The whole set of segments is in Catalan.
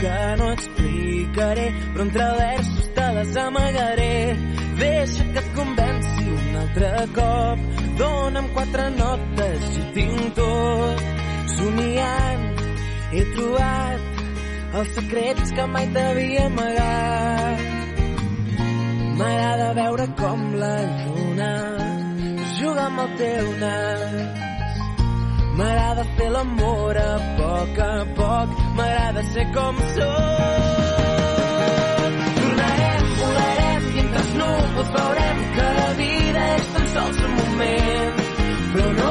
que no explicaré, però entre versos te les amagaré. Deixa que et convenci un altre cop, dona'm quatre notes i tinc tot. Somiant he trobat els secrets que mai t'havia amagat. M'agrada veure com la lluna juga amb el teu nas. M'agrada fer l'amor a poc a poc, m'agrada ser com sóc. Tornarem, volarem i entre els núvols veurem que la vida és tan sols un moment. Però no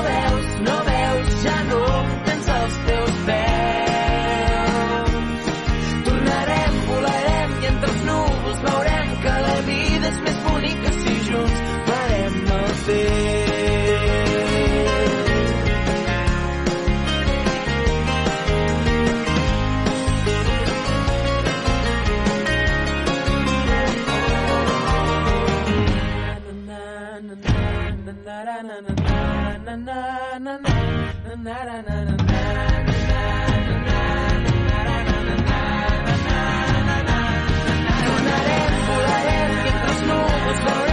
I entre els núvols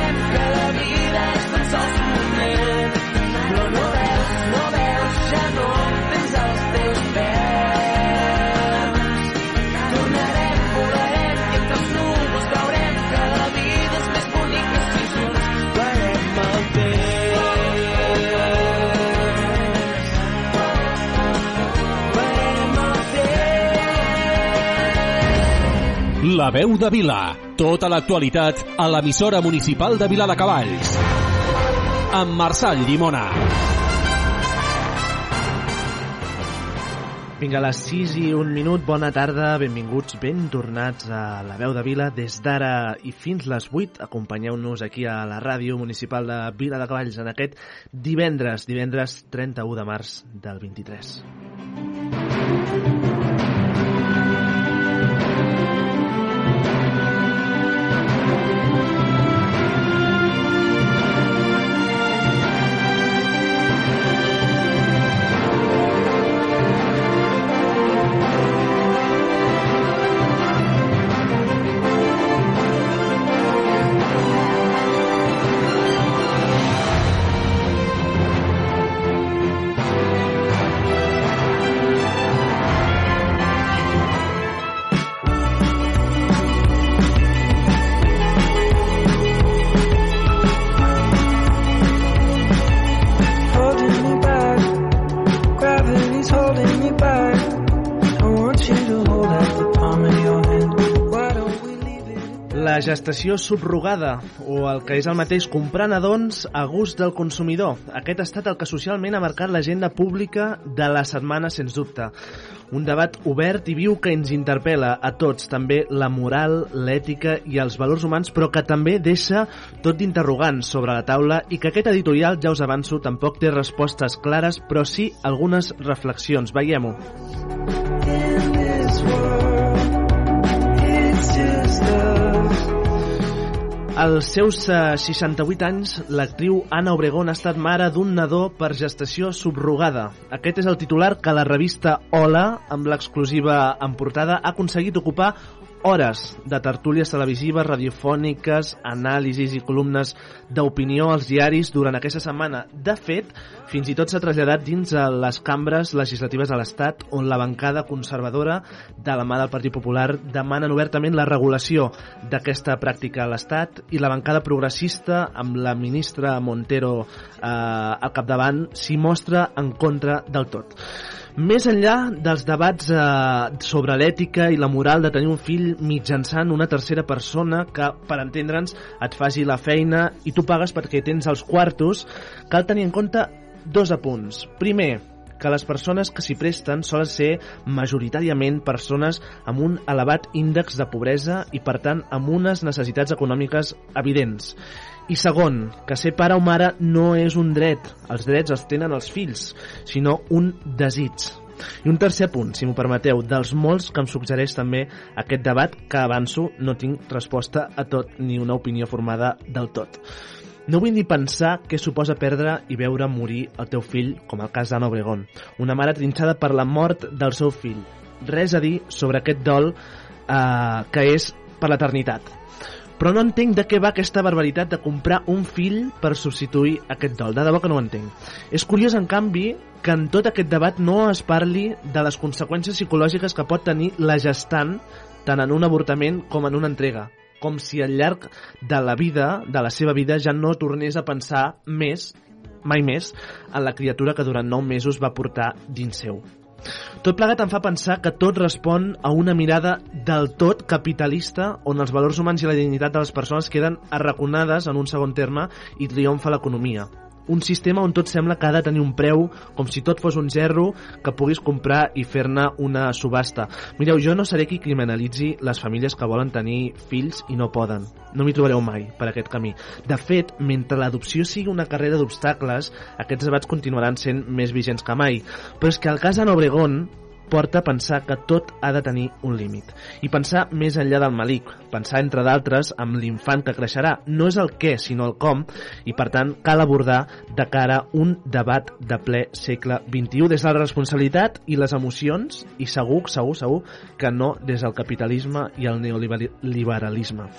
La veu de Vila. Tota l'actualitat a l'emissora municipal de Vila de Cavalls. Amb Marçal Llimona. Vinga, a les 6 i un minut, bona tarda, benvinguts, ben tornats a la veu de Vila. Des d'ara i fins les 8, acompanyeu-nos aquí a la ràdio municipal de Vila de Cavalls en aquest divendres, divendres 31 de març del 23. holding La gestació subrogada, o el que és el mateix comprar nadons a gust del consumidor. Aquest ha estat el que socialment ha marcat l'agenda pública de la setmana, sens dubte. Un debat obert i viu que ens interpel·la a tots, també la moral, l'ètica i els valors humans, però que també deixa tot d'interrogants sobre la taula i que aquest editorial, ja us avanço, tampoc té respostes clares, però sí algunes reflexions. Veiem-ho. In this world, it's just us. Als seus eh, 68 anys, l'actriu Anna Obregón ha estat mare d'un nadó per gestació subrogada. Aquest és el titular que la revista Hola, amb l'exclusiva en portada, ha aconseguit ocupar hores de tertúlies televisives, radiofòniques, anàlisis i columnes d'opinió als diaris durant aquesta setmana. De fet, fins i tot s'ha traslladat dins a les cambres legislatives de l'Estat, on la bancada conservadora de la mà del Partit Popular demanen obertament la regulació d'aquesta pràctica a l'Estat i la bancada progressista, amb la ministra Montero eh, al capdavant, s'hi mostra en contra del tot. Més enllà dels debats eh, sobre l'ètica i la moral de tenir un fill mitjançant una tercera persona que, per entendre'ns, et faci la feina i tu pagues perquè tens els quartos, cal tenir en compte dos apunts. Primer, que les persones que s'hi presten solen ser majoritàriament persones amb un elevat índex de pobresa i, per tant, amb unes necessitats econòmiques evidents. I segon, que ser pare o mare no és un dret, els drets els tenen els fills, sinó un desig. I un tercer punt, si m'ho permeteu, dels molts que em suggereix també aquest debat que avanço no tinc resposta a tot ni una opinió formada del tot. No vull ni pensar què suposa perdre i veure morir el teu fill, com el cas d'Anna Obregón, una mare trinxada per la mort del seu fill. res a dir sobre aquest dol eh, que és per l'eternitat. Però no entenc de què va aquesta barbaritat de comprar un fill per substituir aquest dol. De debò que no ho entenc. És curiós, en canvi, que en tot aquest debat no es parli de les conseqüències psicològiques que pot tenir la gestant tant en un avortament com en una entrega com si al llarg de la vida, de la seva vida, ja no tornés a pensar més, mai més, en la criatura que durant nou mesos va portar dins seu. Tot plegat em fa pensar que tot respon a una mirada del tot capitalista on els valors humans i la dignitat de les persones queden arraconades en un segon terme i triomfa l'economia. Un sistema on tot sembla que ha de tenir un preu, com si tot fos un gerro que puguis comprar i fer-ne una subhasta. Mireu, jo no seré qui criminalitzi les famílies que volen tenir fills i no poden. No m'hi trobareu mai per aquest camí. De fet, mentre l'adopció sigui una carrera d'obstacles, aquests debats continuaran sent més vigents que mai. Però és que el cas d'Anna Obregón porta a pensar que tot ha de tenir un límit. I pensar més enllà del malic, pensar, entre d'altres, amb l'infant que creixerà. No és el què, sinó el com, i per tant cal abordar de cara un debat de ple segle XXI des de la responsabilitat i les emocions, i segur, segur, segur, que no des del capitalisme i el neoliberalisme.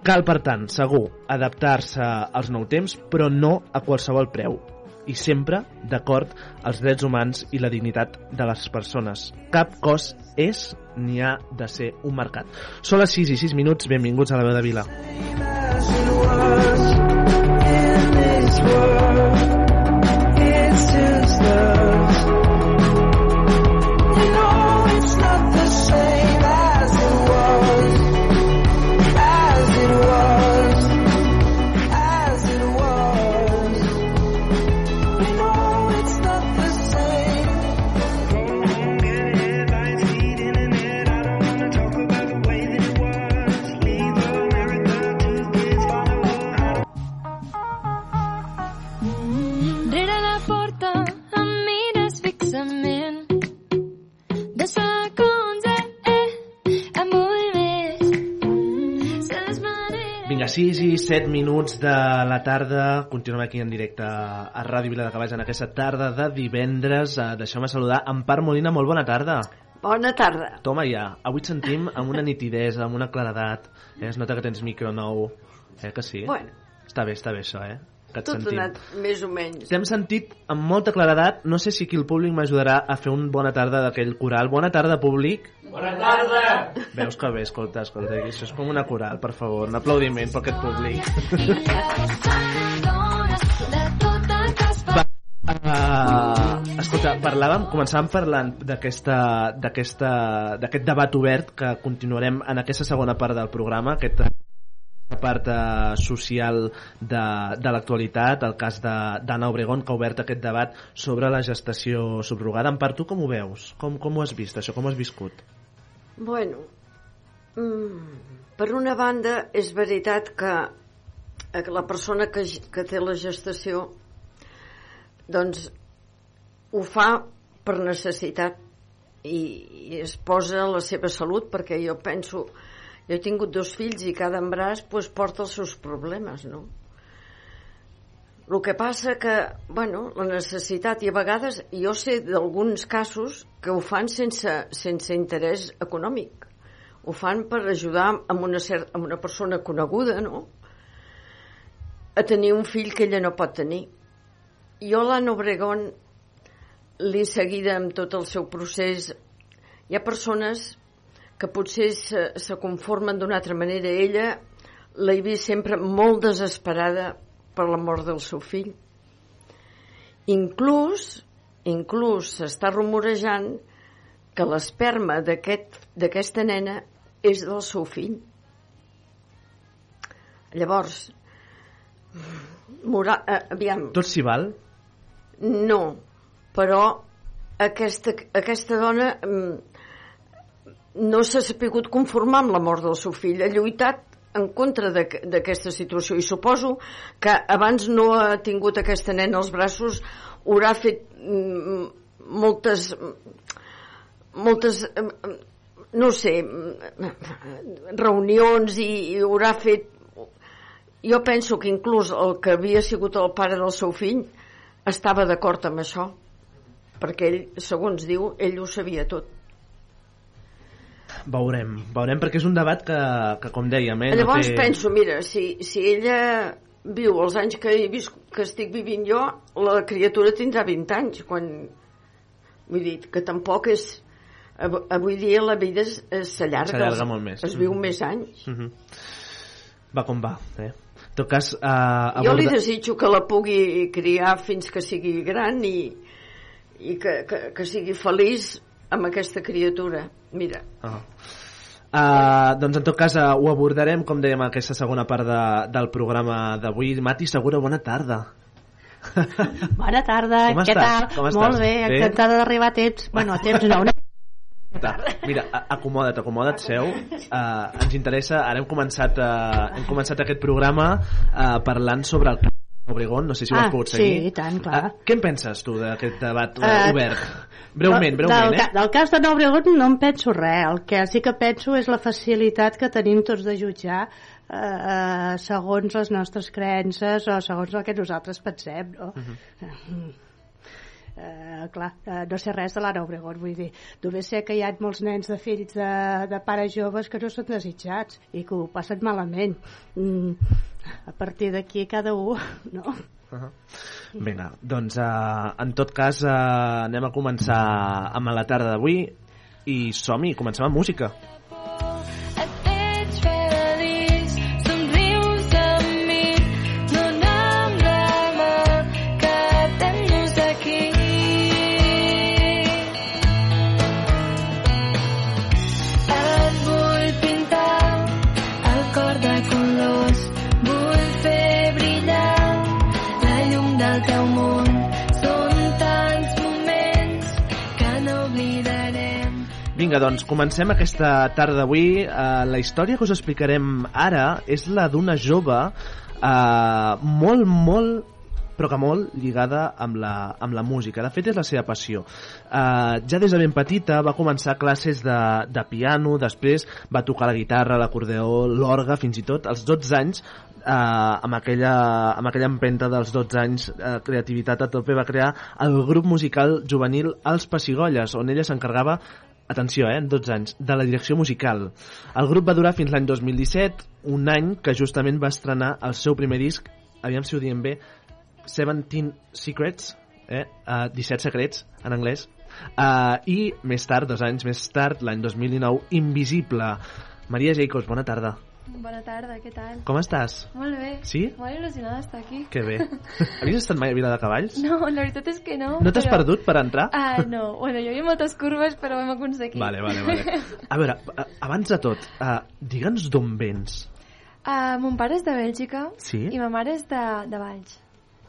Cal, per tant, segur, adaptar-se als nous temps, però no a qualsevol preu i sempre d'acord als drets humans i la dignitat de les persones. Cap cos és ni ha de ser un mercat. Són les 6 i 6 minuts, benvinguts a la veu de Vila. 6 i 7 minuts de la tarda. Continuem aquí en directe a Ràdio Vila de Cavalls en aquesta tarda de divendres. Uh, Deixeu-me saludar Empar Molina, molt bona tarda. Bona tarda. Toma ja, avui et sentim amb una nitidesa, amb una claredat. Eh? Es nota que tens micro nou. Eh que sí? Bueno, Està bé, està bé això, eh? Que et tot sentim. anat més o menys. T'hem sentit amb molta claredat. No sé si aquí el públic m'ajudarà a fer un bona tarda d'aquell coral. Bona tarda, públic. Bona tarda! Veus que bé, escolta, escolta. Això és com una coral, per favor. Un aplaudiment per aquest públic. fa. Uh, escolta, parlàvem, començàvem parlant d'aquesta d'aquesta d'aquest debat obert que continuarem en aquesta segona part del programa, aquesta part eh, social de, de l'actualitat, el cas d'Anna Obregón, que ha obert aquest debat sobre la gestació subrogada. En part, tu com ho veus? Com, com ho has vist, això? Com ho has viscut? Bueno, mm, per una banda, és veritat que eh, que la persona que, que té la gestació doncs ho fa per necessitat i, i es posa la seva salut perquè jo penso jo he tingut dos fills i cada embràs pues, porta els seus problemes no? el que passa que bueno, la necessitat i a vegades jo sé d'alguns casos que ho fan sense, sense interès econòmic ho fan per ajudar amb una, cert, amb una persona coneguda no? a tenir un fill que ella no pot tenir jo l'Anna Obregón l'he seguida amb tot el seu procés hi ha persones que potser se, se conformen d'una altra manera. Ella l'he vist sempre molt desesperada per la mort del seu fill. Inclús inclús s'està rumorejant que l'esperma d'aquest- d'aquesta nena és del seu fill. Llavors moral, eh, aviam. Tot s'hi val? no, però aquesta, aquesta dona mm, no s'ha sapigut conformar amb la mort del seu fill. Ha lluitat en contra d'aqu- d'aquesta situació i suposo que abans no ha tingut aquesta nena als braços haurà fet mm, moltes moltes mm, no sé mm, reunions i, i haurà fet jo penso que inclús el que havia sigut el pare del seu fill estava d'acord amb això perquè ell, segons diu, ell ho sabia tot Veurem, veurem perquè és un debat que, que com dèiem, eh, Llavors no té... penso, mira, si, si ella viu els anys que, he vist, que estic vivint jo, la criatura tindrà 20 anys, quan... Vull dir, que tampoc és... av- Avui dia la vida s'allarga. Molt més. Es viu Mhm. més anys. Mhm. Va com va, eh? En tot cas, eh, Jo li aborda- desitjo que la pugui criar fins que sigui gran i, i que, que, que sigui feliç amb aquesta criatura. Mira, Ah. Uh, doncs en tot cas uh, ho abordarem com dèiem aquesta segona part de, del programa d'avui Mati Segura, bona tarda Bona tarda, Com què estàs? tal? Com estàs? Molt bé, Bé? encantada d'arribar a temps. Bueno, a temps no, una... Mira, a- acomoda't, acomoda't, seu. Uh, ens interessa, ara hem començat, uh, hem començat aquest programa uh, parlant sobre el cas d'Obregón, no sé si ho has Ah, pogut sí, seguir. i tant, clar. Uh, què en penses tu d'aquest debat uh, obert? Breument, breument, del, eh? Del cas de Nou Obregón no en penso res. El que sí que penso és la facilitat que tenim tots de jutjar eh, eh, segons les nostres creences o segons el que nosaltres pensem, no? Mhm. Eh, clar, eh, no sé res de l'Anna Obregón, vull dir, només sé que hi ha molts nens de fills de, de pares joves que no són desitjats i que ho passen malament. Mm, a partir d'aquí cada un, no? Uh -huh. Vinga, doncs uh, en tot cas uh, anem a començar amb la tarda d'avui i som-hi, comencem amb música. Et Vinga, doncs comencem aquesta tarda d'avui. Uh, la història que us explicarem ara és la d'una jove uh, molt, molt però que molt lligada amb la, amb la música. De fet, és la seva passió. Uh, ja des de ben petita va començar classes de, de piano, després va tocar la guitarra, l'acordeó, l'orga, fins i tot als 12 anys eh, amb, aquella, amb aquella empenta dels 12 anys eh, creativitat a tope va crear el grup musical juvenil Els Pessigolles on ella s'encarregava atenció, eh, en 12 anys, de la direcció musical. El grup va durar fins l'any 2017, un any que justament va estrenar el seu primer disc, aviam si ho diem bé, 17 Secrets, eh, uh, 17 secrets en anglès, uh, i més tard, dos anys més tard, l'any 2019, Invisible. Maria Jacobs, bona tarda. Bona tarda, què tal? Com estàs? Molt bé. Sí? Molt il·lusionada d'estar aquí. Que bé. Havies estat mai a Vila de Cavalls? No, la veritat és que no. No t'has però- perdut per entrar? Ah, no. Bueno, hi havia moltes curves, però ho hem aconseguit. Vale, vale, vale. A veure, abans de tot, uh, digue'ns d'on vens. Uh, mon pare és de Bèlgica Sí? i ma mare és de, de Valls.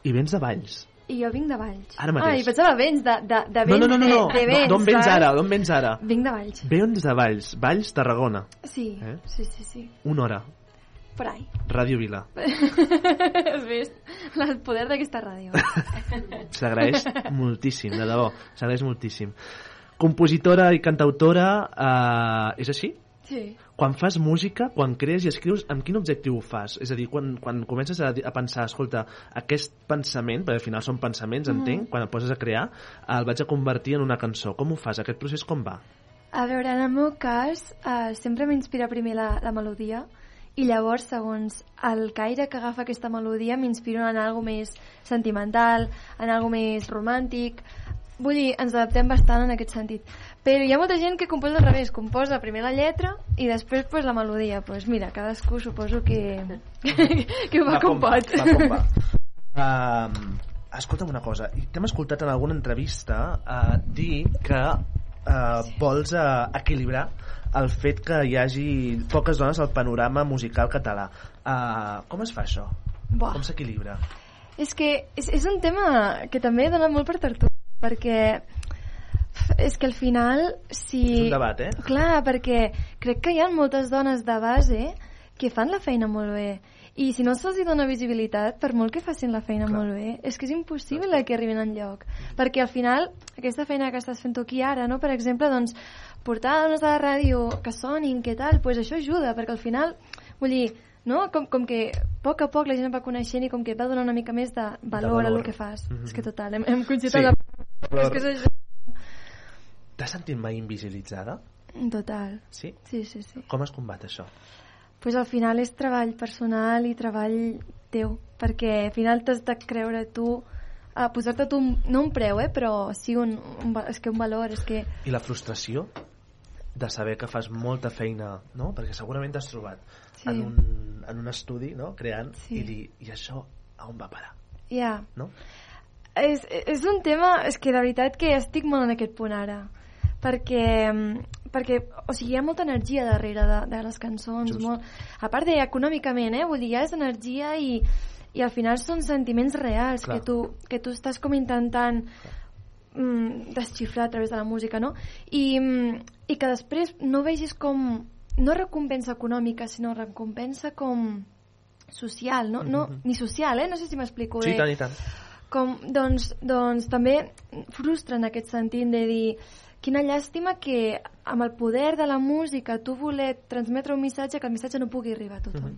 I vens de Valls. I jo vinc de Valls. Ara mateix. Ah, i pensava vens, de, de, de vens, no, no, no, no. de, de vens. D'on vens ara? D'on vens ara? Vinc de Valls. Vens de Valls. Valls, Tarragona. Sí, Eh? sí, sí, sí. Una hora. Por ahí. Ràdio Vila. Has vist? El poder d'aquesta ràdio. S'agraeix moltíssim, de debò. S'agraeix moltíssim. Compositora i cantautora, eh, és així? Sí. Quan fas música, quan crees i escrius, amb quin objectiu ho fas? És a dir, quan, quan comences a, a pensar, escolta, aquest pensament, perquè al final són pensaments, Mhm. entenc, quan et poses a crear, el vaig a convertir en una cançó. Com ho fas? Aquest procés com va? A veure, en el meu cas, eh, sempre m'inspira primer la, la melodia i llavors, segons el caire que agafa aquesta melodia, m'inspiro en algo més sentimental, en algo més romàntic. Vull dir, ens adaptem bastant en aquest sentit. Però hi ha molta gent que composa al revés, composa primer la lletra i després pues, la melodia. Doncs pues mira, cadascú suposo que, que ho va, com, pot. Va com va. Uh, escolta'm una cosa, t'hem escoltat en alguna entrevista uh, dir que uh, vols uh, equilibrar el fet que hi hagi poques dones al panorama musical català. Uh, com es fa això? Buah. Com s'equilibra? És que és, és un tema que també dona molt per tertúlia, perquè és que al final si... És un debat, eh? Clar, perquè crec que hi ha moltes dones de base que fan la feina molt bé i si no se'ls dona visibilitat, per molt que facin la feina Clar. molt bé, és que és impossible que arribin en lloc. Perquè al final, aquesta feina que estàs fent tu aquí ara, no? per exemple, doncs, portar dones a la ràdio que sonin, que tal, pues això ajuda, perquè al final, vull dir, no? com, com que a poc a poc la gent va coneixent i com que et va donar una mica més de valor, valor. a lo que fas. Mhm. És que total, hem, hem coincidit Sí. la... És que és això. T'has sentit mai invisibilitzada? Total. Sí? Sí, sí, sí. Com es combat això? pues al final és treball personal i treball teu, perquè al final t'has de creure tu a posar-te tu, un, no un preu, eh, però sí un, un, és que un valor, és que I la frustració de saber que fas molta feina, no? Perquè segurament t'has trobat Sí. en, un, en un estudi, no?, creant, Sí. i dir, i això a on va parar, ja, no? És, és un tema, és que de veritat que estic molt en aquest punt ara, perquè, mm, perquè o sigui, hi ha molta energia darrere de, de les cançons, Just. molt, a part de econòmicament, eh, vull dir, ja és energia i, i al final són sentiments reals Clar. que tu, que tu estàs com intentant mm, desxifrar a través de la música, no? I, mm, i que després no vegis com no recompensa econòmica, sinó recompensa com social, no? no ni social, eh? No sé si m'explico Sí, bé. i tant, i tant. Com, doncs, doncs també frustra en aquest sentit de dir quina llàstima que amb el poder de la música tu voler transmetre un missatge que el missatge no pugui arribar a tothom.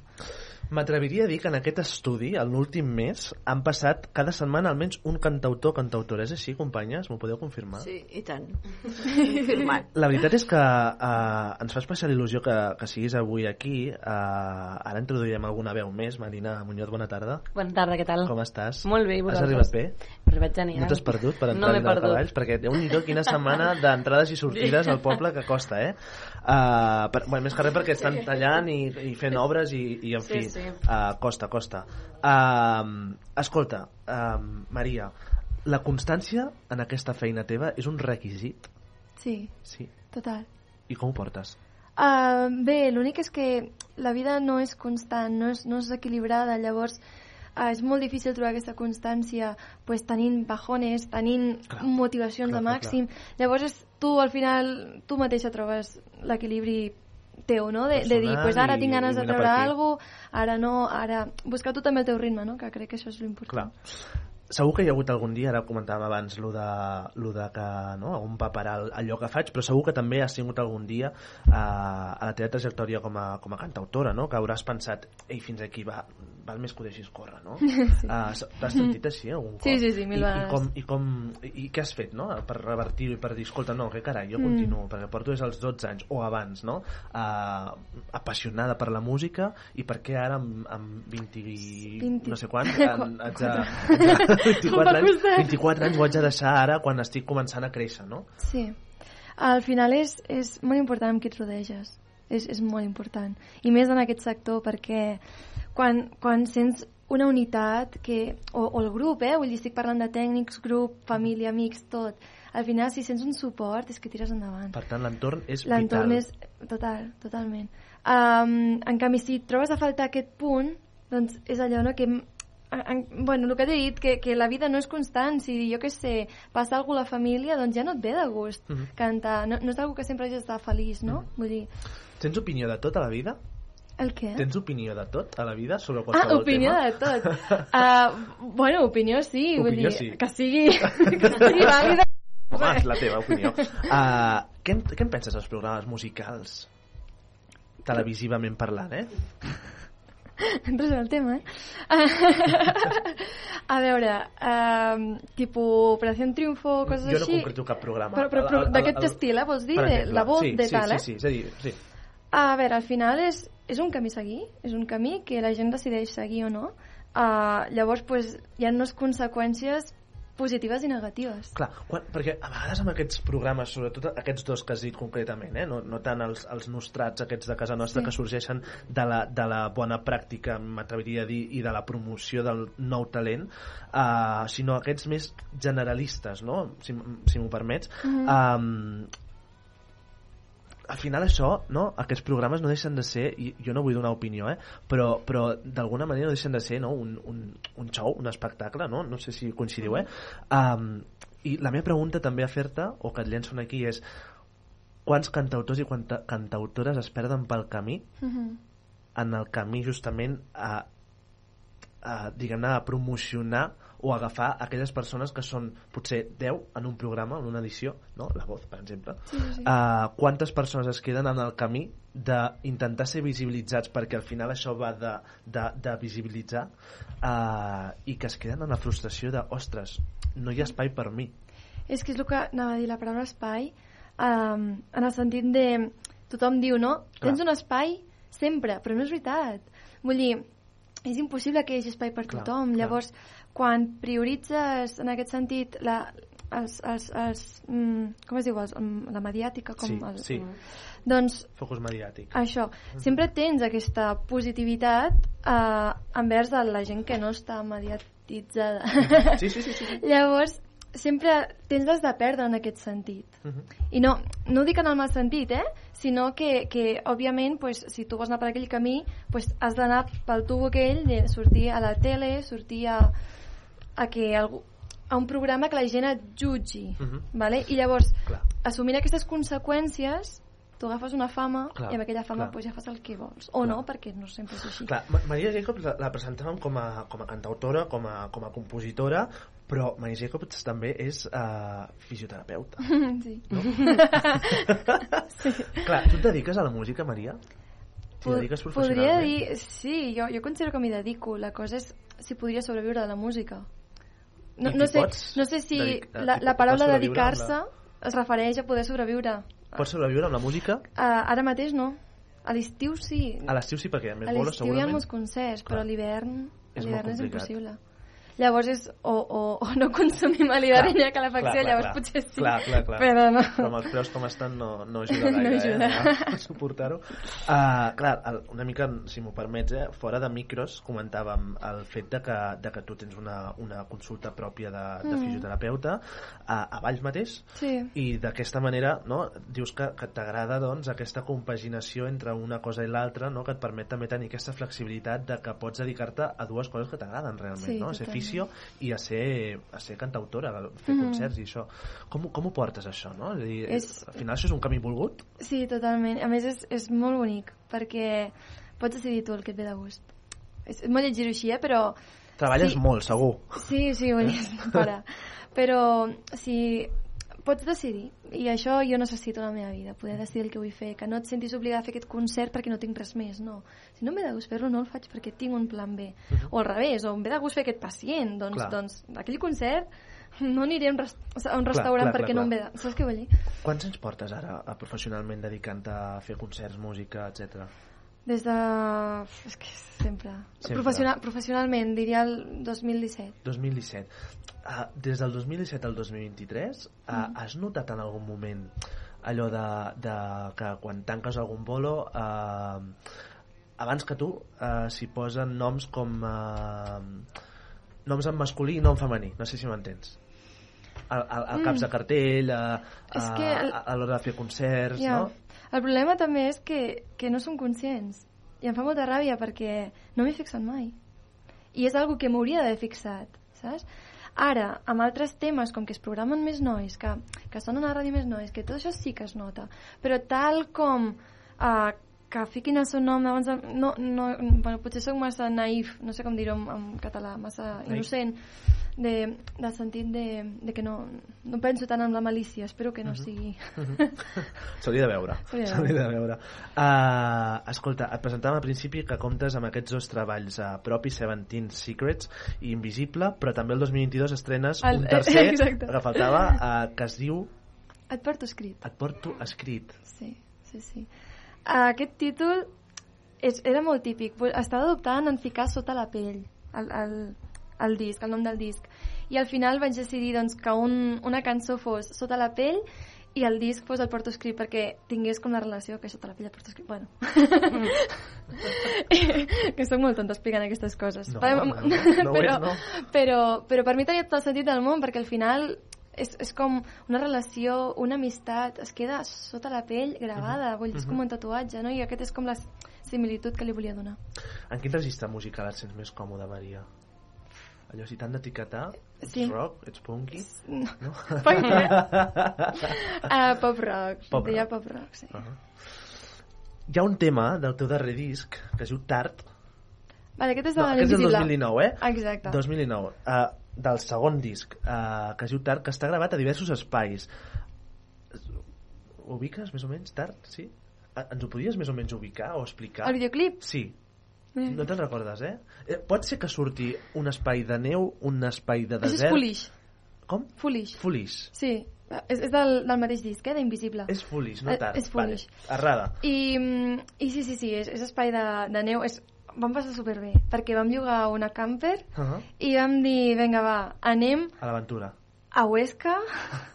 M'atreviria a dir que en aquest estudi, en l'últim mes, han passat cada setmana almenys un cantautor o cantautora. És així, companyes? M'ho podeu confirmar? Sí, i tant. Confirmat. La veritat és que uh, ens fa especial il·lusió que, que siguis avui aquí. Uh, ara introduirem alguna veu més. Marina Muñoz, bona tarda. Bona tarda, què tal? Com estàs? Molt bé, i Has vosaltres? arribat bé? Arribat genial. No t'has perdut per No entrar m'he a Vila de perdut. Cavalls? Perquè déu nhi quina setmana d'entrades i sortides al poble que costa, eh? Uh, per, bueno, més que res perquè estan tallant i, i fent obres i, i en Sí, fi, sí. Uh, costa, costa. Uh, escolta, uh, Maria, la constància en aquesta feina teva és un requisit? Sí, Sí. total. I com ho portes? Uh, bé, l'únic és que la vida no és constant, no és, no és equilibrada, llavors uh, és molt difícil trobar aquesta constància pues, tenint bajones, tenint Clar. motivacions Clar, de clar, màxim. Llavors és, tu al final, tu mateixa trobes l'equilibri teu, no? De, de dir, pues ara tinc ganes de treure alguna cosa, ara no, ara... Buscar tu també el teu ritme, no? Que crec que això és l'important. Clar. Segur que hi ha hagut algun dia, ara comentàvem abans lo de, lo de que no, on va parar allò que faig, però segur que també has tingut algun dia eh, a la teva trajectòria com a, com a cantautora, no? que hauràs pensat ei, fins aquí va, val més que ho deixis córrer, no? sí. uh, T'has sentit així algun cop? Sí, sí, sí, mil I, i, vegades. com, i, com, i, I què has fet, no? Per revertir-ho i per dir, escolta, no, que carai, jo Mm. continuo, perquè porto des dels 12 anys, o abans, no? Uh, apassionada per la música, i per què ara amb, amb 20, 20 no sé quant, en, haig de, Em 24 va anys, costar. 24 anys ho haig de deixar ara quan estic començant a créixer, no? Sí. Al final és, és molt important amb qui et rodeges. És, és molt important. I més en aquest sector, perquè quan, quan sents una unitat que, o, o el grup, eh? Vull dir, estic parlant de tècnics, grup, família, amics, tot. Al final, si sents un suport, és que tires endavant. Per tant, l'entorn és L'entorn vital. és... Total, totalment. Um, en canvi, si trobes a faltar aquest punt, doncs és allò no, que... En, en, bueno, el que t'he dit, que, que la vida no és constant. Si, jo què sé, passa alguna a la família, doncs ja no et ve de gust Mhm. cantar. No, no és algo que sempre hagis d'estar feliç, no? Vull dir, Tens opinió de tot a la vida? el què? Tens opinió de tot a la vida sobre Ah, qualsevol opinió tema? de tot. Uh, bueno, opinió sí. vull Opinió dir, sí. Que sigui, que sigui vàlida. Home, és la teva opinió. Uh, què, en, què en penses dels programes musicals? Televisivament parlant, eh? Entres en el tema, eh? a veure, um, tipus Operació Triunfo, coses jo no així... concreto cap programa. Però, però, però d'aquest estil, eh, vols dir? De, la voz sí, de sí, tal, sí, eh? Sí, és a dir, sí. A veure, al final és, és un camí a seguir, és un camí que la gent decideix seguir o no. Uh, llavors, pues, hi ha unes conseqüències positives i negatives. Clar, quan, perquè a vegades amb aquests programes, sobretot aquests dos que has dit concretament, eh? no, no tant els, els nostrats aquests de casa nostra Sí. que sorgeixen de la, de la bona pràctica, m'atreviria a dir, i de la promoció del nou talent, uh, sinó aquests més generalistes, no? si, si m'ho permets. Mhm. um, al final això, no? aquests programes no deixen de ser, i jo no vull donar opinió, eh? però, però d'alguna manera no deixen de ser no? un, un, un show, un espectacle, no? no sé si coincidiu, eh? Um, I la meva pregunta també a fer-te, o que et llenço aquí, és quants cantautors i quanta, cantautores es perden pel camí Mhm. en el camí justament a, a diguem-ne, a promocionar o agafar aquelles persones que són potser 10 en un programa, en una edició, no? La Voz, per exemple. Sí, sí. Uh, quantes persones es queden en el camí d'intentar ser visibilitzats perquè al final això va de, de, de visibilitzar uh, i que es queden en la frustració de ostres, no hi ha espai per mi És que és el que anava a dir, la paraula espai um, en el sentit de... Tothom diu, no? Clar. Tens un espai sempre, però no és veritat. Vull dir, és impossible que hi hagi espai per Clar, tothom. clar. Llavors, quan prioritzes, en aquest sentit, la, els, els, els, mm, com es diu, els, mm, la mediàtica, com Sí, el, sí. doncs Focus mediàtic. això, sempre tens aquesta positivitat eh, envers de la gent que no està mediatitzada. Sí, sí, sí. sí, sí. Llavors, sempre tens les de perdre en aquest sentit. Mhm. I no, no ho dic en el mal sentit, eh? sinó que, que òbviament, pues, si tu vols anar per aquell camí, pues, has d'anar pel tubo aquell de sortir a la tele, sortir a, a que algú, a un programa que la gent et jutgi. Mhm. vale? I llavors, Clar. assumint aquestes conseqüències, tu agafes una fama Clar, i amb aquella fama clar. pues, ja fas el que vols. O Clar. no, perquè no sempre és així. Clar, Ma- Maria Jacobs la, la presentàvem com a, com a cantautora, com a, com a compositora, però Maria Jacobs també és uh, fisioterapeuta. sí. Clar, tu et dediques a la música, Maria? T'hi dediques Podria professionalment? dir, sí, jo, jo considero que m'hi dedico. La cosa és si podria sobreviure de la música. No, no, sé, no sé si la, la paraula dedicar-se es refereix a poder sobreviure. Pots sobreviure amb la música? Uh, ara mateix no. A l'estiu sí. A l'estiu sí, perquè més A bolos l'estiu hi ha segurament. molts concerts, però a l'hivern a És és impossible. Llavors és o, o, o no consumim a l'hivern ni a calefacció, clar, llavors clar. potser sí. Clar, clar, clar. Però no. Però amb els preus com estan no, no ajuda No gaire, ajuda. eh, a suportar-ho. Uh, clar, el, una mica, si m'ho permets, eh, fora de micros comentàvem el fet de que, de que tu tens una, una consulta pròpia de, de Mm. fisioterapeuta a, a Valls mateix Sí. i d'aquesta manera no, dius que, que t'agrada doncs, aquesta compaginació entre una cosa i l'altra no, que et permet també tenir aquesta flexibilitat de que pots dedicar-te a dues coses que t'agraden realment, Sí, no? ser fisio i a ser, a ser cantautora, a fer Mhm. concerts i això. Com, ho- com ho portes això? No? És a dir, És- Al final això és un camí volgut? Sí, totalment. A més, és, és molt bonic, perquè pots decidir tu el que et ve de gust. És, molt llegir així, eh? però... Treballes Sí. molt, segur. Sí, sí, dir, no para. Però, si pots decidir, i això jo necessito a la meva vida, poder decidir el que vull fer, que no et sentis obligada a fer aquest concert perquè no tinc res més, no. Si no em ve de gust fer-lo, no el faig perquè tinc un plan B. O al revés, o em ve de gust fer aquest pacient, doncs, Clar. doncs aquell concert no aniré a un, res a un restaurant clar, perquè clar, no em ve de... Saps què vull dir? Quants anys portes ara a, professionalment dedicant-te a fer concerts, música, etc. Des de... És que sempre... Sempre. Professional, professionalment, diria el 2017. 2017. Uh, des del 2017 al 2023, uh, Mm. has notat en algun moment allò de, de que quan tanques algun bolo, uh, abans que tu, uh, s'hi posen noms com... Uh, noms en masculí i nom femení, no sé si m'entens. Al, al, al caps de cartell, a, a, Mm. És que el- a, a l'hora de fer concerts, Ja. no? El problema també és que, que no som conscients. I em fa molta ràbia perquè no m'he fixat mai. I és algo que m'hauria d'haver fixat, saps? Ara, amb altres temes, com que es programen més nois, que, que sonen a la ràdio més nois, que tot això sí que es nota. Però tal com uh, que fiquin el seu nom abans de... No, no, bueno, potser sóc massa naïf, no sé com dir-ho en, en català, massa Naïf. innocent, de, de sentit de, de que no, no penso tant en la malícia, espero que no Mhm. sigui... S'hauria de veure. S'hauria de veure. Uh, escolta, et presentàvem al principi que comptes amb aquests dos treballs uh, propis, Seventeen Secrets i Invisible, però també el 2022 estrenes El- un tercer exacte. que faltava, uh, que es diu Et porto escrit. Et porto escrit. Sí, sí, sí. Aquest títol és, era molt típic. Estava dubtant en ficar sota la pell el, el, el disc, el nom del disc. I al final vaig decidir doncs, que un, una cançó fos sota la pell i el disc fos el porto escrit perquè tingués com la relació que sota la pell el porto escrit. Bueno. que sóc molt tonta explicant aquestes coses. No, Però- no, no, no però, no. Però, però per mi tenia tot el sentit del món perquè al final és, és com una relació, una amistat, es queda sota la pell gravada, vull dir, és com un tatuatge, no? I aquest és com la similitud que li volia donar. En quin registre musical et sents més còmode, Maria? Allò, si t'han d'etiquetar, ets Sí. rock, ets punky... No. No? Què? Uh, pop rock, Pop rock. pop rock, sí. Uh -huh. Hi ha un tema del teu darrer disc que es diu Tard. Vale, aquest és de No, aquest és del Invisible. 2019, eh? Exacte. 2019. Uh, del segon disc, uh, que es diu Tard, que està gravat a diversos espais. Ubiques, més o menys, Tard? Sí? Eh, Ens ho podies més o menys ubicar o explicar? El videoclip? Sí. No te'n recordes, eh? eh? Pot ser que surti un espai de neu, un espai de Això és desert... Foolish. Com? Foolish. Foolish. Sí. És, és del, del mateix disc, eh, d'Invisible. És Foolish, no Eh, tard. és Foolish. Vale. Errada. I, I sí, sí, sí, és, és espai de, de neu. És, vam passar superbé, perquè vam llogar una camper Uh -huh. i vam dir, vinga, va, anem A l'aventura. a Huesca,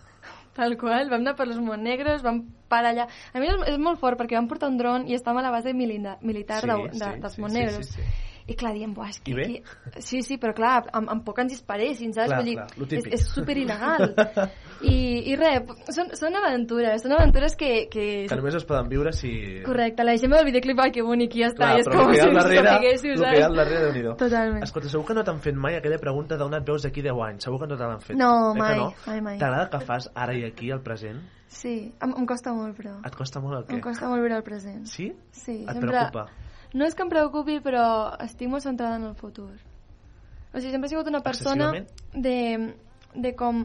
tal qual, vam anar per los Montnegros, vam parar allà. A mi és, és molt fort perquè vam portar un dron i estàvem a la base milita, militar Sí, de, sí, de, dels sí, Montnegros. sí, sí, sí. I clar, diem, buah, és que aquí... Sí, sí, però clar, amb, amb que ens disparessin, saps? Clar, Vull dir, clar, és, és super il·legal. I, I res, són, són aventures, són aventures que... que, Que només es poden viure si... Correcte, la gent veu el videoclip, ai, que bonic, i ja està, Clar, i és però com si al darrere, sapiguéssiu, hi ha al saps? darrere, Déu-n'hi-do. Totalment. Escolta, segur que no t'han fet mai aquella pregunta d'on et veus d'aquí 10 anys. Segur que no te l'han fet. No, Eh mai, no? mai, mai. T'agrada que fas ara i aquí, el present? Sí, em, em costa molt, però. Et costa molt el què? Em costa molt viure el present. Sí? Sí, Et sempre... preocupa? No és que em preocupi, però estic molt centrada en el futur. O sigui, sempre he sigut una persona de, de com...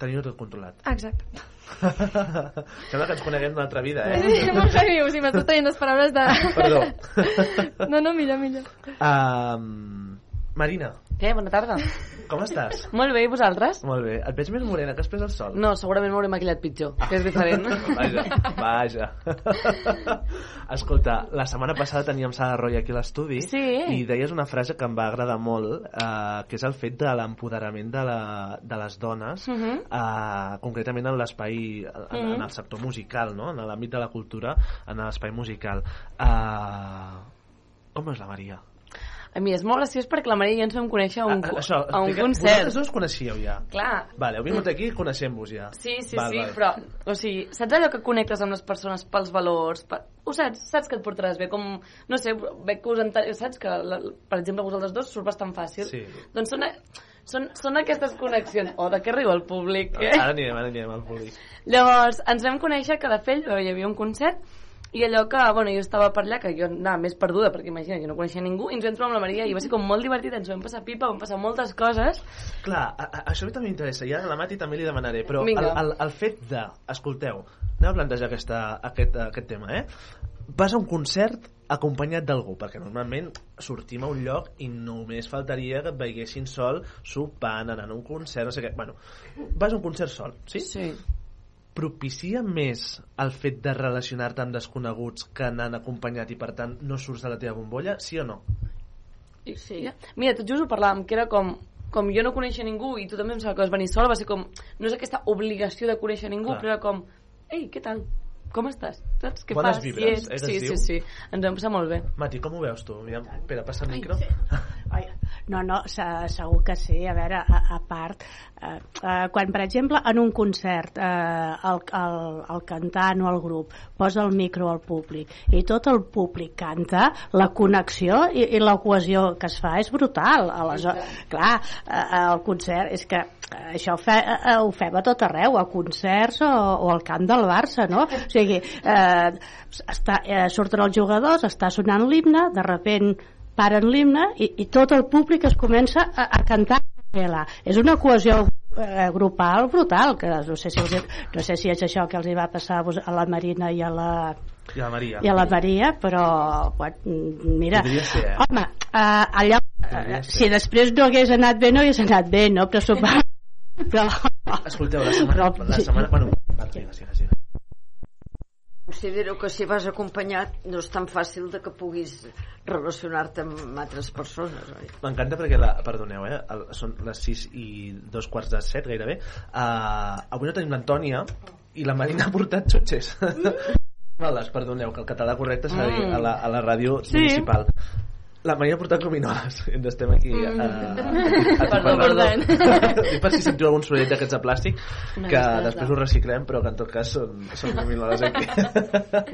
Tenir-ho tot controlat. Exacte. Sembla que ens coneguem d'una altra vida, eh? És molt heavy, o sigui, m'estàs traient les paraules de... Perdó. No, no, millor, millor. Um, Marina, Què? Bona tarda. com estàs? Molt bé, i vosaltres? Molt bé. Et veig més morena que després del sol. No, segurament m'hauré maquillat pitjor, que és diferent. Vaja, vaja. Escolta, la setmana passada teníem Sara Roy aquí a l'estudi Sí. i deies una frase que em va agradar molt, eh, que és el fet de l'empoderament de, la, de les dones, Mhm. eh, concretament en l'espai, en, Mhm. en el sector musical, no? en l'àmbit de la cultura, en l'espai musical. Eh, com és la Maria? A mi és molt graciós perquè la Maria i jo ens vam conèixer a un, Ah, això, a un concert. Vosaltres us coneixíeu ja? Clar, Vale, heu vingut aquí coneixent-vos ja. Sí, sí, Val, sí, val. però, o sigui, saps allò que connectes amb les persones pels valors? Per... Ho saps? Saps que et portaràs bé? Com, no sé, veig que us ente... saps que, la, per exemple, vosaltres dos surt bastant fàcil. Sí. Doncs són, són, són aquestes connexions. Oh, de què riu el públic? Eh? Ara anirem, ara anirem al públic. Llavors, ens vam conèixer que de fet hi havia un concert i allò que, bueno, jo estava per allà, que jo anava més perduda, perquè imagina, jo no coneixia ningú, i ens vam trobar amb la Maria i va ser com molt divertit, ens vam passar pipa, vam passar moltes coses. Clar, a, a, això a mi també m'interessa, i ara a la Mati també li demanaré, però el, el, el fet de, escolteu, anem a plantejar aquesta, aquest, aquest tema, eh? Vas a un concert acompanyat d'algú, perquè normalment sortim a un lloc i només faltaria que et veiessin sol sopant, anant a un concert, no sé què. Bueno, vas a un concert sol, sí? Sí. Propicia més el fet de relacionar-te amb desconeguts que anant acompanyat i per tant no surts de la teva bombolla, sí o no? Sí. Mira, tot just ho parlàvem, que era com com jo no coneixia ningú i tu també em sembla que vas venir sola, va ser com, no és aquesta obligació de conèixer ningú, Clar. però era com, ei, què tal? Com estàs? Saps què Bones fas? vibres, I eh, sí, diu? sí, sí, ens vam passar molt bé. Mati, com ho veus tu? Aviam, Espera, passa el micro. Ai, no, no, se- segur que sí. A veure, a, a part, eh, eh, quan, per exemple, en un concert eh, el, el, el cantant o el grup posa el micro al públic i tot el públic canta, la connexió i, i la cohesió que es fa és brutal. Aleshores, clar, eh, el concert és que eh, això ho, fe, eh, ho fem a tot arreu, a concerts o, o al camp del Barça, no? O sigui, eh, està, eh, surten els jugadors, està sonant l'himne, de repent paren l'himne i, i tot el públic es comença a, a cantar a capella. És una cohesió eh, grupal brutal, que no sé, si els, no sé si és això que els hi va passar a, a la Marina i a la, I la Maria. i a la Maria, però bueno, mira, ser, eh? home, eh, allà, eh, si després no hagués anat bé, no hagués anat bé, no? Però, però Escolteu, la setmana... La setmana bueno, va, siga, siga, siga. Considero que si vas acompanyat no és tan fàcil de que puguis relacionar-te amb altres persones. Oi? M'encanta perquè, la, perdoneu, eh, el, són les 6 i dos quarts de 7 gairebé. Uh, avui no tenim l'Antònia i la Marina ha portat xutxes. Males, perdoneu, que el català correcte s'ha de dir a la, a la ràdio Sí. municipal. La Marina ha portat gominoles i ens estem aquí uh, Perdó, perdó. Dic per si sentiu algun sorollet d'aquests de plàstic que després ho reciclem però que en tot cas són, són gominoles aquí.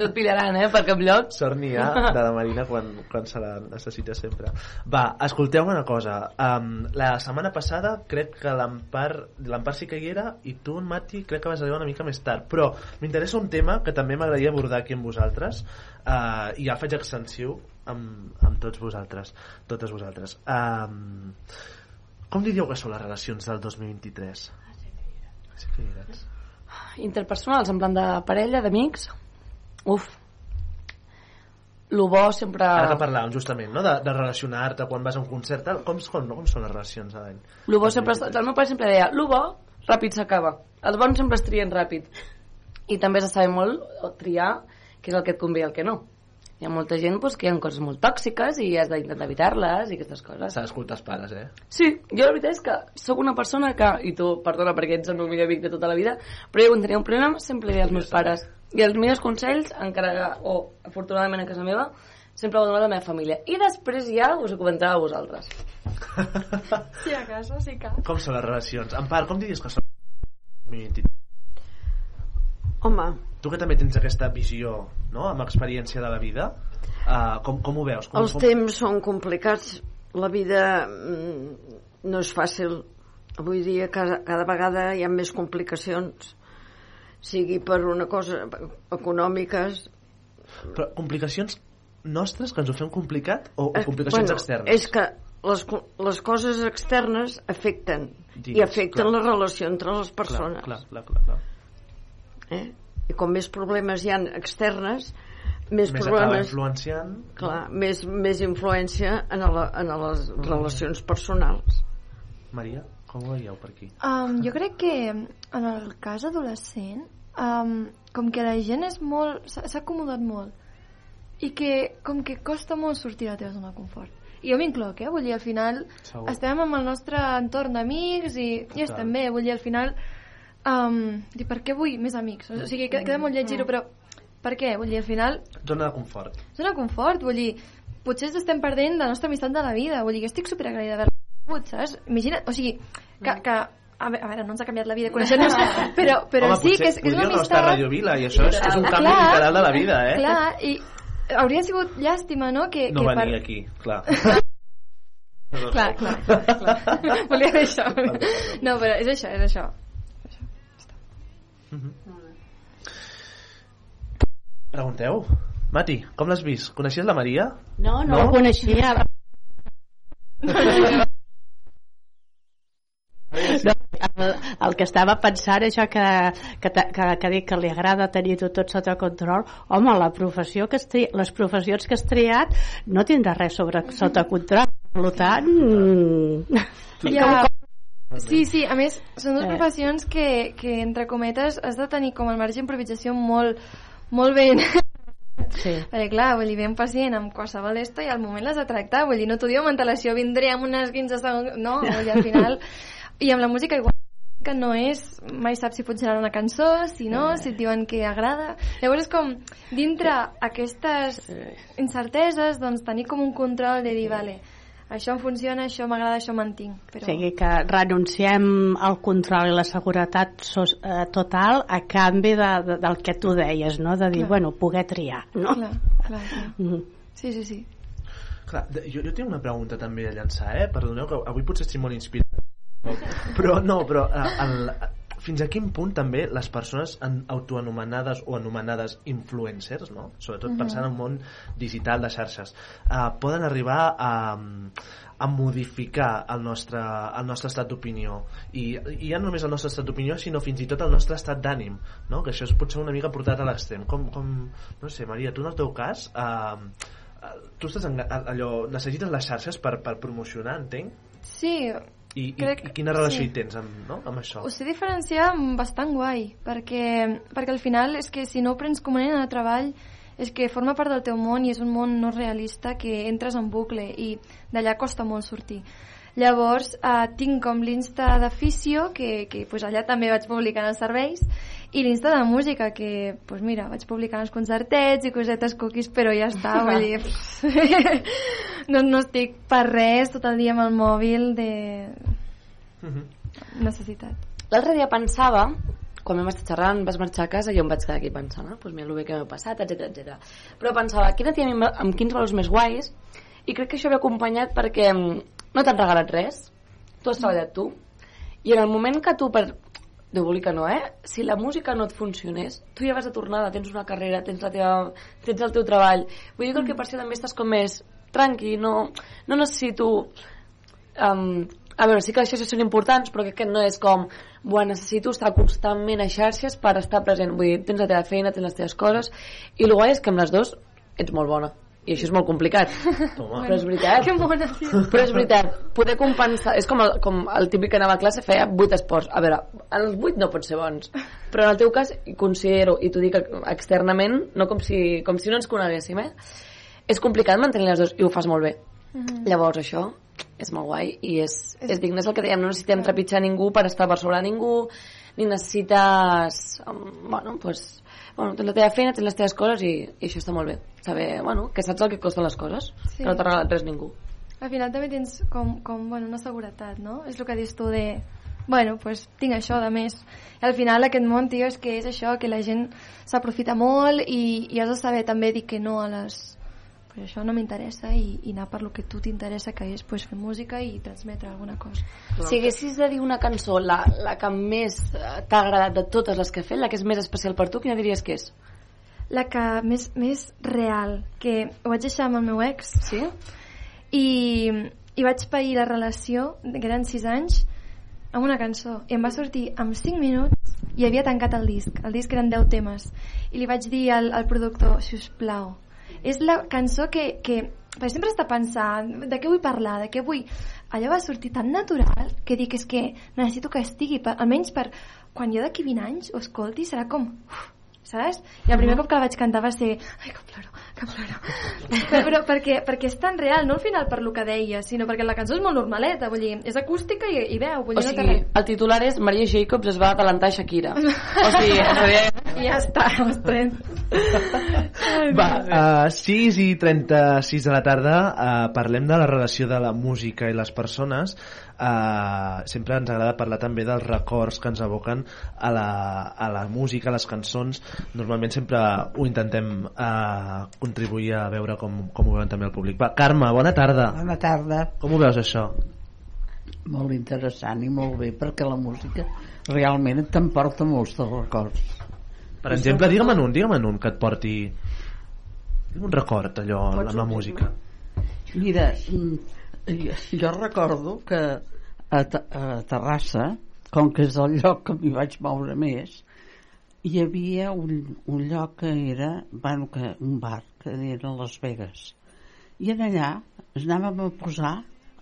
No et pillaran, eh, per cap lloc. sort n'hi ha de la Marina quan, quan se la necessita sempre. Va, escolteu-me una cosa. Um, la setmana passada crec que l'Empar sí que hi era i tu, en Mati, crec que vas arribar una mica més tard. Però m'interessa un tema que també m'agradaria abordar aquí amb vosaltres. Uh, i ja faig extensiu amb, amb tots vosaltres totes vosaltres um, com diríeu que són les relacions del 2023? Sí. Interpersonals, en plan de parella, d'amics. Uf. Lo bo sempre... Ara que parlàvem justament no? de, de relacionar-te quan vas a un concert tal, com, com, com són les relacions a l'any? Lo bo sempre... El meu pare sempre deia, lo bo ràpid s'acaba. Els bons sempre es trien ràpid. I també s'ha de saber molt triar què és el que et convé i el que no. Hi ha molta gent doncs, que hi ha coses molt tòxiques i has d'intentar evitar-les i aquestes coses. S'ha d'escoltar els pares, eh? Sí, jo la veritat és que sóc una persona que, i tu, perdona perquè ets el meu millor amic de tota la vida, però jo quan tenia un problema sempre li deia als meus pares. I els millors consells, encara que, o afortunadament a casa meva, sempre ho he donat a la meva família. I després ja us ho comentava a vosaltres. Sí, a casa sí que... Com són les relacions? En part, com diries que són? Home, Tu que també tens aquesta visió, no?, amb experiència de la vida, uh, com, com ho veus? Com, els com... temps són complicats, la vida mm, no és fàcil. Avui dia cada, cada vegada hi ha més complicacions, sigui per una cosa econòmiques... Però complicacions nostres que ens ho fem complicat o, o Eh, complicacions bueno, externes? És que les, les coses externes afecten Digues, i afecten clar. la relació entre les persones. Clar, clar, clar, clar. Eh? I com més problemes hi han externes, més, Més problemes... influenciant... Clar, més, més influència en, la, en les relacions personals. Maria, com ho veieu per aquí? Um, jo crec que en el cas adolescent, um, com que la gent és molt... s'ha acomodat molt i que com que costa molt sortir de la teva zona de confort. I jo m'incloc, eh? Vull dir, al final Segur. estem amb el nostre entorn d'amics i, i estem bé. Vull dir, al final... Um, dir, per què vull més amics? O sigui, queda, queda molt lleig dir-ho, però per què? Vull dir, al final Zona de confort. zona de confort, vull dir, potser ens estem perdent la nostra amistat de la vida, vull dir que estic superagraïda d'haver-la conegut, saps? Imagina't, o sigui, que, que a ve- a veure, no ens ha canviat la vida coneixent-nos, però, però Home, sí potser que és, que és una podria no estar a amistat... Radio Vila i això és, és un canvi clar, literal de la vida, eh? Clar, i hauria sigut llàstima, no? Que, no que venir aquí, clar. Clar, clar, clar. Volia dir això. No, però és això, és això. Pregunteu. Mati, com l'has vist? Coneixies la Maria? No, no, No? no? coneixia. No, el, el que estava pensant això que, que, que, que dic que li agrada tenir-ho tot sota control home, la professió que has tri, les professions que has triat no tindrà res sobre, sota control per tant mm, Ja, sí, sí, a més, són dues Eh. professions que, que, entre cometes, has de tenir com el marge d'improvisació molt, molt ben... sí. Perquè clar, vull dir, ve un pacient amb qualsevol esto i al moment l'has de tractar, vull dir, no t'ho diu amb antelació, vindré amb unes 15 segons... No, vull dir, al final... I amb la música igual que no és, mai saps si funcionarà una cançó, si no, si et diuen que agrada. Llavors és com, dintre aquestes incerteses, doncs tenir com un control de dir, vale, això em funciona, això m'agrada, això mantinc. O Però... sigui que renunciem al control i la seguretat sos, eh, total a canvi de, de, del que tu deies, no? de dir, Clar. bueno, poder triar. No? Clar, clar, clar. Mm. Sí, sí, sí. Clar, jo, jo tinc una pregunta també a llançar, eh? Perdoneu que avui potser estic molt inspirat. Però no, però eh, el, fins a quin punt també les persones en autoanomenades o anomenades influencers, no? sobretot pensant en el món digital de xarxes, eh, poden arribar a, a modificar el nostre, el nostre estat d'opinió I, i ja no només el nostre estat d'opinió sinó fins i tot el nostre estat d'ànim no? que això és potser una mica portat a l'extrem com, com, no sé, Maria, tu en el teu cas eh, eh, tu estàs en, allò, necessites les xarxes per, per promocionar, entenc? Sí, I, i, Crec- i quina relació sí. hi tens amb, no? amb això? Ho sé diferenciar bastant guai, perquè, perquè al final és que si no ho prens com una eina de treball és que forma part del teu món i és un món no realista que entres en bucle i d'allà costa molt sortir. Llavors, eh, tinc com l'Insta d'afició, que, que pues, allà també vaig publicant els serveis, i l'Insta de música, que, pues mira, vaig publicant els concertets i cosetes cookies, però ja està, vull dir... no, no estic per res tot el dia amb el mòbil de Mhm. necessitat. L'altre dia pensava, quan vam estar xerrant, vas marxar a casa i jo em vaig quedar aquí pensant, ah, pues mira el bé que m'ha passat, etc etc. Però pensava, quina tia amb, amb quins valors més guais, i crec que això ve acompanyat perquè mm, no t'han regalat res, tu has treballat tu, i en el moment que tu, per Déu vulgui que no, eh? Si la música no et funcionés, tu ja vas a tornada, tens una carrera, tens, la teva, tens el teu treball. Vull dir que mm. per això també estàs com més tranqui, no, no necessito um, a veure, sí que les xarxes són importants, però crec que no és com, bueno, necessito estar constantment a xarxes per estar present. Vull dir, tens la teva feina, tens les teves coses, i el guai és que amb les dues ets molt bona. I això és molt complicat. Toma. Però és veritat. Que mona, tio. Però és veritat, poder compensar... És com el, com el típic que anava a classe feia 8 esports. A veure, els 8 no pot ser bons. Però en el teu cas, i considero, i t'ho dic externament, no com si, com si no ens coneguéssim, eh? És complicat mantenir les dues i ho fas molt bé. Llavors això és molt guai i és, és digne, és el que dèiem, no necessitem trepitjar ningú per estar per sobre ningú, ni necessites, um, bueno, pues, bueno, tens la teva feina, tens les teves coses i, i això està molt bé. Saber, bueno, que saps el que costen les coses, Sí. que no t'ha regalat res ningú. Al final també tens com, com bueno, una seguretat, no? És el que dius tu de... Bueno, pues tinc això de més. I al final aquest món, tio, és que és això, que la gent s'aprofita molt i, i has de saber també dir que no a les... Pues això no m'interessa i, i anar per lo que tu t'interessa, que és pues, fer música i transmetre alguna cosa. Si haguessis de dir una cançó, la, la que més eh, t'ha agradat de totes les que has fet, la que és més especial per tu, quina diries que és? La que més, més real, que ho vaig deixar amb el meu ex, Sí? i, i vaig pair la relació, que eren 6 anys, amb una cançó. I em va sortir en 5 minuts i havia tancat el disc. El disc eren 10 temes. I li vaig dir al, al productor, si us plau, és la cançó que, que perquè sempre està pensant de què vull parlar, de què vull... Allò va sortir tan natural que dic és que necessito que estigui, per, almenys per quan jo d'aquí 20 anys ho escolti serà com... Uf, saps? I el primer cop que la vaig cantar va ser ai, que ploro, que ploro però, però perquè, perquè és tan real, no al final per lo que deia, sinó perquè la cançó és molt normaleta vull dir, és acústica i, i veu vull O dir, no sigui, el titular és Maria Jacobs es va atalantar a Shakira. O sigui, I ja està, ostres. Va, a 6 i 36 de la tarda uh, parlem de la relació de la música i les persones. Uh, sempre ens agrada parlar també dels records que ens aboquen a la, a la música, a les cançons. Normalment sempre ho intentem uh, contribuir a veure com, com ho veuen també el públic. Va, Carme, bona tarda. Bona tarda. Com ho veus això? Molt interessant i molt bé perquè la música realment t'emporta molts dels records. Per exemple, digue'm en un, digue'm en un que et porti un record allò amb la música. Mira, mm, jo, recordo que a, a Terrassa, com que és el lloc que m'hi vaig moure més, hi havia un, un lloc que era bueno, que, un bar que era Las Vegas i en allà ens anàvem a posar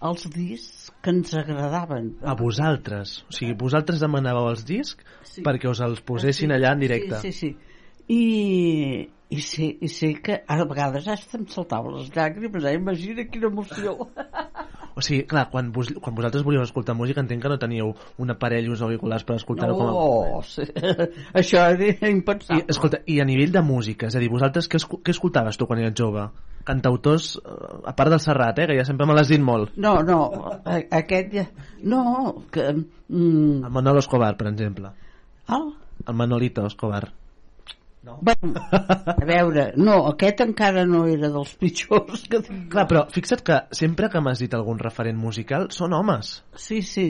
els discs que ens agradaven A vosaltres. O sigui, vosaltres demanàveu els discs Sí. perquè us els posessin allà en directe. Sí, sí, sí. I, i, sé, I sé que a vegades hasta em saltaven les llàgrimes, eh? Imagina quina emoció. O sigui, clar, quan, vos, quan vosaltres volíeu escoltar música entenc que no teníeu un aparell i uns auriculars per escoltar-ho com a... No, sí. això era I, impensable. escolta, I a nivell de música, és a dir, vosaltres què, què escoltaves tu quan eres jove? Cantautors, eh, a part del Serrat, eh, que ja sempre me l'has dit molt. No, no, aquest ja... No, que... Mm, El Manolo Escobar, per exemple. el, El Manolito Escobar. Bueno, a veure, no, aquest encara no era dels pitjors que tinc. Clar, però fixa't que sempre que m'has dit algun referent musical són homes. Sí, sí.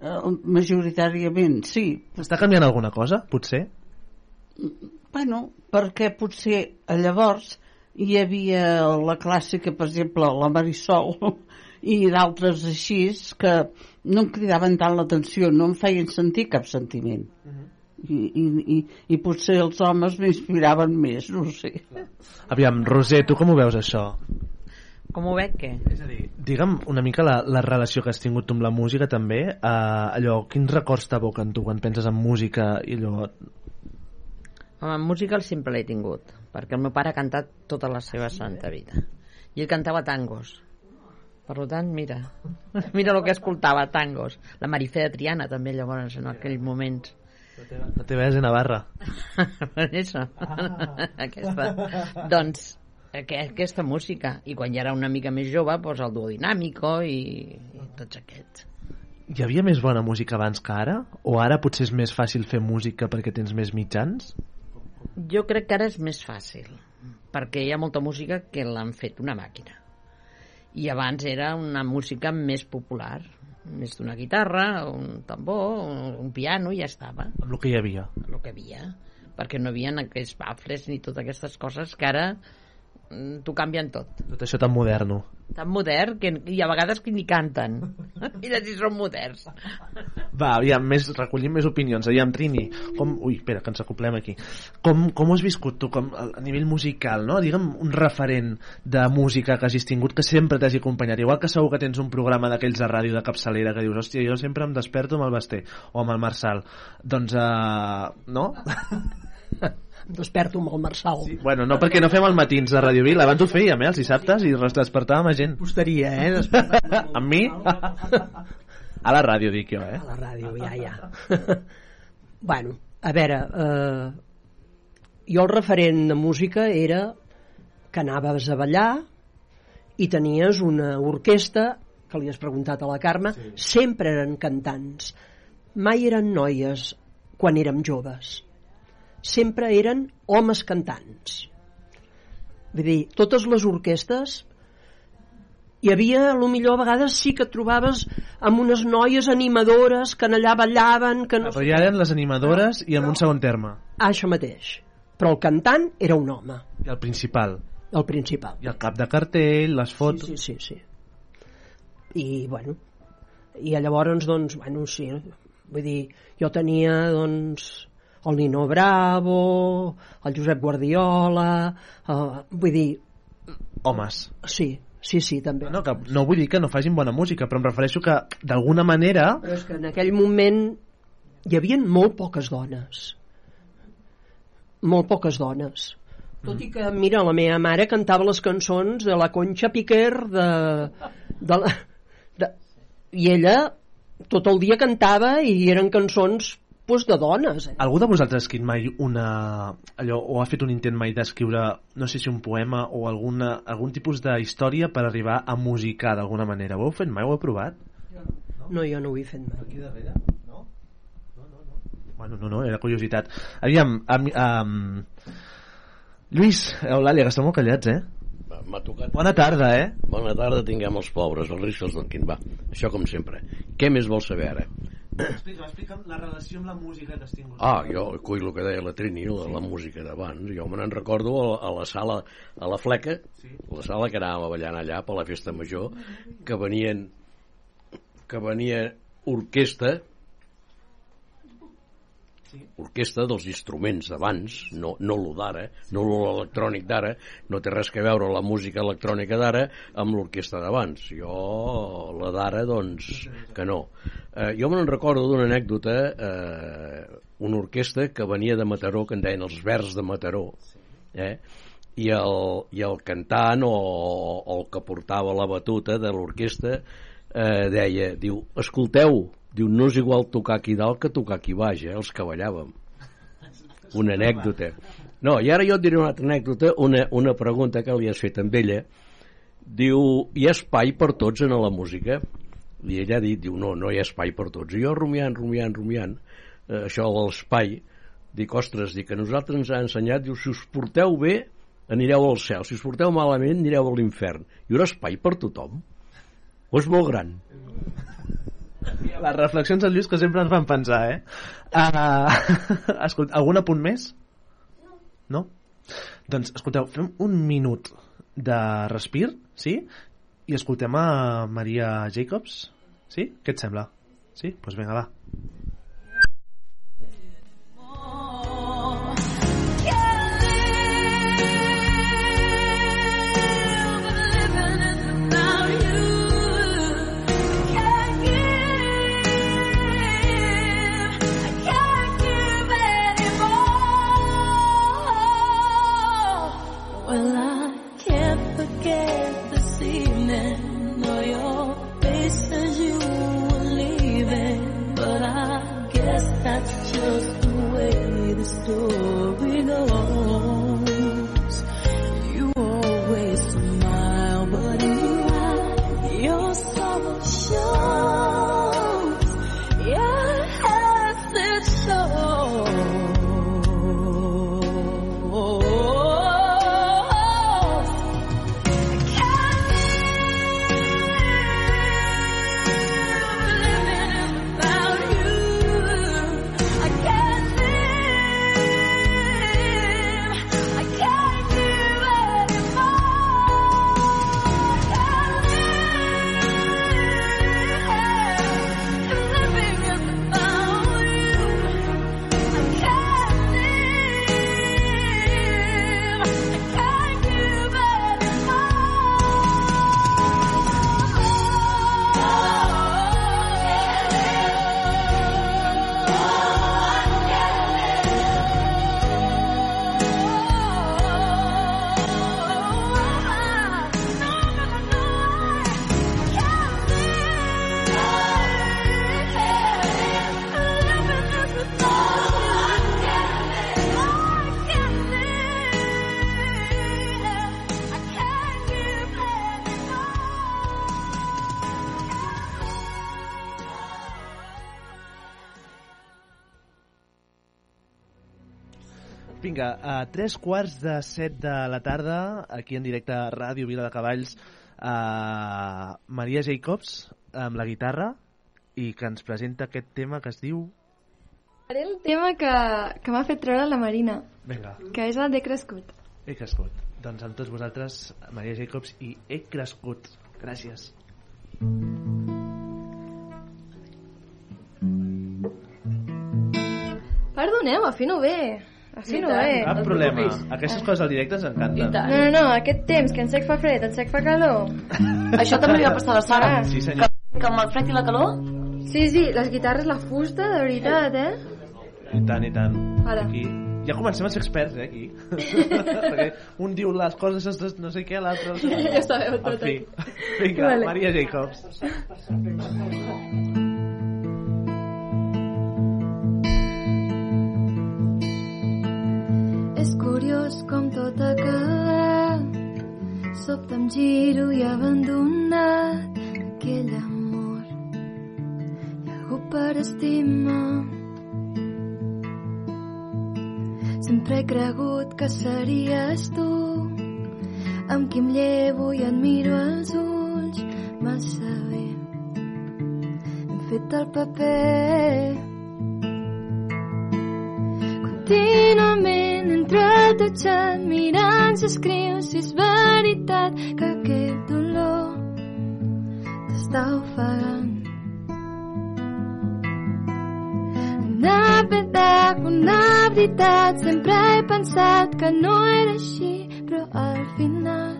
Eh, majoritàriament, sí. Està canviant alguna cosa, potser? Bueno, perquè potser a llavors hi havia la clàssica, per exemple, la Marisol i d'altres així que no em cridaven tant l'atenció, no em feien sentir cap sentiment. I, i, i, I potser els homes m'inspiraven més, no ho sé. Aviam, Roser, tu com ho veus això? Com ho veig, què? És a dir, digue'm una mica la, la relació que has tingut tu amb la música també, eh, allò, quins records t'evoquen tu quan penses en música i allò... Home, en música sempre l'he tingut, perquè el meu pare ha cantat tota la seva santa vida. I ell cantava tangos. Per tant, mira, mira el que escoltava, tangos. La Marifé de Triana també, llavors, en aquells moments. La teva és de Navarra. Per això. aquesta. Doncs, aqu- aquesta música. I quan ja era una mica més jove, doncs el duo dinàmico i, i tots aquests. Hi havia més bona música abans que ara? O ara potser és més fàcil fer música perquè tens més mitjans? Jo crec que ara és més fàcil, perquè hi ha molta música que l'han fet una màquina. I abans era una música més popular, més d'una guitarra, un tambor, un piano, i ja estava, Amb el que hi havia. el que havia. Perquè no hi havia aquells bafles ni totes aquestes coses que ara t'ho canvien tot. Tot això tan moderno. Tan modern, que, i a vegades que ni canten. Mira si són moderns. Va, aviam, més, recollim més opinions. Aviam, Trini, com... Ui, espera, que ens acoplem aquí. Com, com ho has viscut tu, com, a a nivell musical, no? Digue'm un referent de música que hagis tingut que sempre t'hagi acompanyat. Igual que segur que tens un programa d'aquells de ràdio de capçalera que dius, hòstia, jo sempre em desperto amb el Basté o amb el Marçal. Doncs, uh, no? Em desperto amb el Marçal. Sí. Bueno, no perquè no fem el matins de Ràdio Vila, abans ho fèiem, eh, els dissabtes, i es despertàvem a gent. Posteria, eh? Despertar amb mi? a la ràdio, dic jo, eh? A la ràdio, ja, ja. bueno, a veure, eh, jo el referent de música era que anaves a ballar i tenies una orquestra, que li has preguntat a la Carme, sí. sempre eren cantants. Mai eren noies quan érem joves. Sempre eren homes cantants. Vull dir, totes les orquestes hi havia, a lo millor a vegades sí que et trobaves amb unes noies animadores que allà ballaven que no... Però ja eren les animadores i en un segon terme. Ah, això mateix. Però el cantant era un home. I el principal. El principal. I el cap de cartell, les fotos... Sí, sí, sí. sí. I, bueno, i llavors, doncs, bueno, sí, vull dir, jo tenia, doncs, el Nino Bravo, el Josep Guardiola, uh, vull dir... Homes. Sí, sí, sí, també. No, que no vull dir que no facin bona música, però em refereixo que, d'alguna manera... Però és que en aquell moment hi havia molt poques dones. Molt poques dones. Tot i que, mira, la meva mare cantava les cançons de la Concha Piquer, de, de la, de, i ella tot el dia cantava i eren cançons pues, de dones. Eh? Algú de vosaltres ha escrit mai una... Allò, o ha fet un intent mai d'escriure, no sé si un poema o alguna, algun tipus de història per arribar a musicar d'alguna manera? Ho heu fet mai? Ho heu provat? No, jo no ho he fet mai. Aquí darrere? No? No, no, no. Bueno, no, no, era curiositat. Aviam, am, am... Lluís, Eulàlia, que esteu molt callats, eh? M'ha tocat... Bona tarda, eh? Bona tarda, tinguem els pobres, els riscos del quin va. Això com sempre. Què més vols saber ara? Explica'm la relació amb la música que has tingut. Ah, jo, cull el que deia la Trini, la, la música d'abans. Jo me n'en recordo a la, a la sala, a la fleca, sí. la sala que anàvem a ballant allà per la festa major, que venien que venia orquestra orquestra dels instruments d'abans, no, no lo d'ara, no lo electrònic d'ara, no té res que veure la música electrònica d'ara amb l'orquestra d'abans. Jo, la d'ara, doncs, que no. Eh, jo me'n recordo d'una anècdota, eh, una orquestra que venia de Mataró, que en deien els Verds de Mataró, eh? I el, i el cantant o, o el que portava la batuta de l'orquestra eh, deia, diu, escolteu, Diu, no és igual tocar aquí dalt que tocar aquí baix, eh, els que ballàvem. Una anècdota. No, i ara jo et diré una altra anècdota, una, una pregunta que li has fet amb ella. Diu, hi ha espai per tots en la música? I ella ha dit, diu, no, no hi ha espai per tots. I jo rumiant, rumiant, rumiant, eh, això de l'espai, dic, ostres, dic, a nosaltres ens ha ensenyat, diu, si us porteu bé, anireu al cel, si us porteu malament, anireu a l'infern. Hi haurà espai per tothom? O és molt gran? Les reflexions del Lluís que sempre ens fan pensar, eh? Uh, escolta, algun apunt més? No. Doncs, escolteu, fem un minut de respir, sí? I escoltem a Maria Jacobs, sí? Què et sembla? Sí? Doncs pues vinga, va. Vinga, a tres quarts de set de la tarda, aquí en directe a Ràdio Vila de Cavalls, a Maria Jacobs amb la guitarra i que ens presenta aquest tema que es diu... Faré el tema que, que m'ha fet treure la Marina, Vinga, que és el de crescut. he crescut. Doncs amb tots vosaltres, Maria Jacobs i he crescut. Gràcies. Perdoneu, afino bé. Afino bé. Cap problema. Aquestes coses al directe ens encanten. No, no, no, aquest temps, que en sec fa fred, en sec fa calor. Això també li va passar a la Sara. Ah. Sí, senyor. Que amb el fred i la calor... Sí, sí, les guitarres, la fusta, de veritat, eh? I tant, i tant. Ara. Aquí. Ja comencem a ser experts, eh, aquí. Perquè un diu les coses, no sé què, l'altre... No. Ja sabeu tot, En fi. Vinga, Vale. Maria Jacobs. És curiós com tot ha acabat. Sobte em giro i abandonat aquell amor. Hi ha algú per estimar. Sempre he cregut que series tu amb qui em llevo i et miro als ulls massa bé. Hem fet el paper Contínuament entre tots et mirant s'escriu si és veritat que aquest dolor t'està ofegant. Una veritat, una veritat, sempre he pensat que no era així, però al final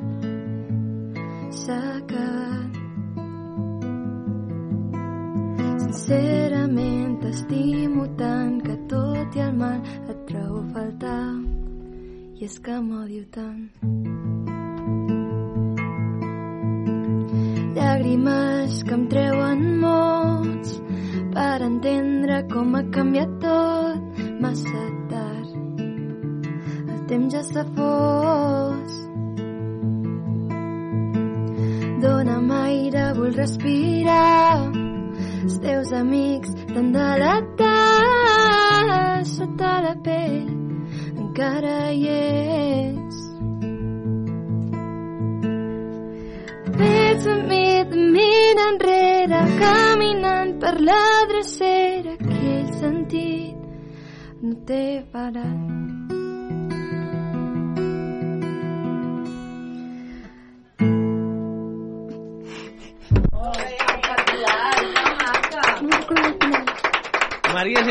s'ha acabat. Sincerament t'estimo tant que tot i el mal et trobo a faltar i és que m'odio tant. Llàgrimes que em treuen mots per entendre com ha canviat tot massa tard. El temps ja s'ha fos Dóna'm aire, vull respirar els teus amics t'han delatat sota la pell encara hi ets Ves amb mi, de mira enrere caminant per la drecera aquell sentit no té parat Maria.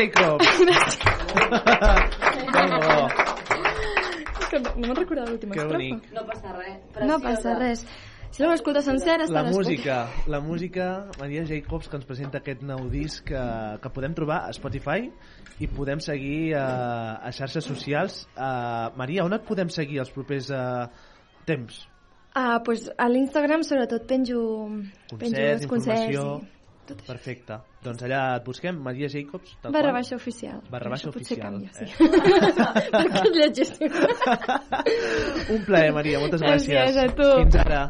És que no, no me'n recordava l'última estrofa. bonic. No passa res. No passa res. Si no l'escoltes sencera, La estaràs música, la música, Maria Jacobs, que ens presenta aquest nou disc que, que podem trobar a Spotify i podem seguir a, a xarxes socials. Uh, Maria, on et podem seguir els propers uh, temps? Ah, pues a l'Instagram sobretot penjo, penjo Concerts, els concerts. Informació... I... Perfecte. Doncs allà et busquem, Maria Jacobs. tal Barra baixa oficial. Barra baixa Això potser oficial. canvia, sí. eh? Perquè et llegeixo. Un plaer, Maria, moltes gràcies. Gràcies a tu. Fins ara.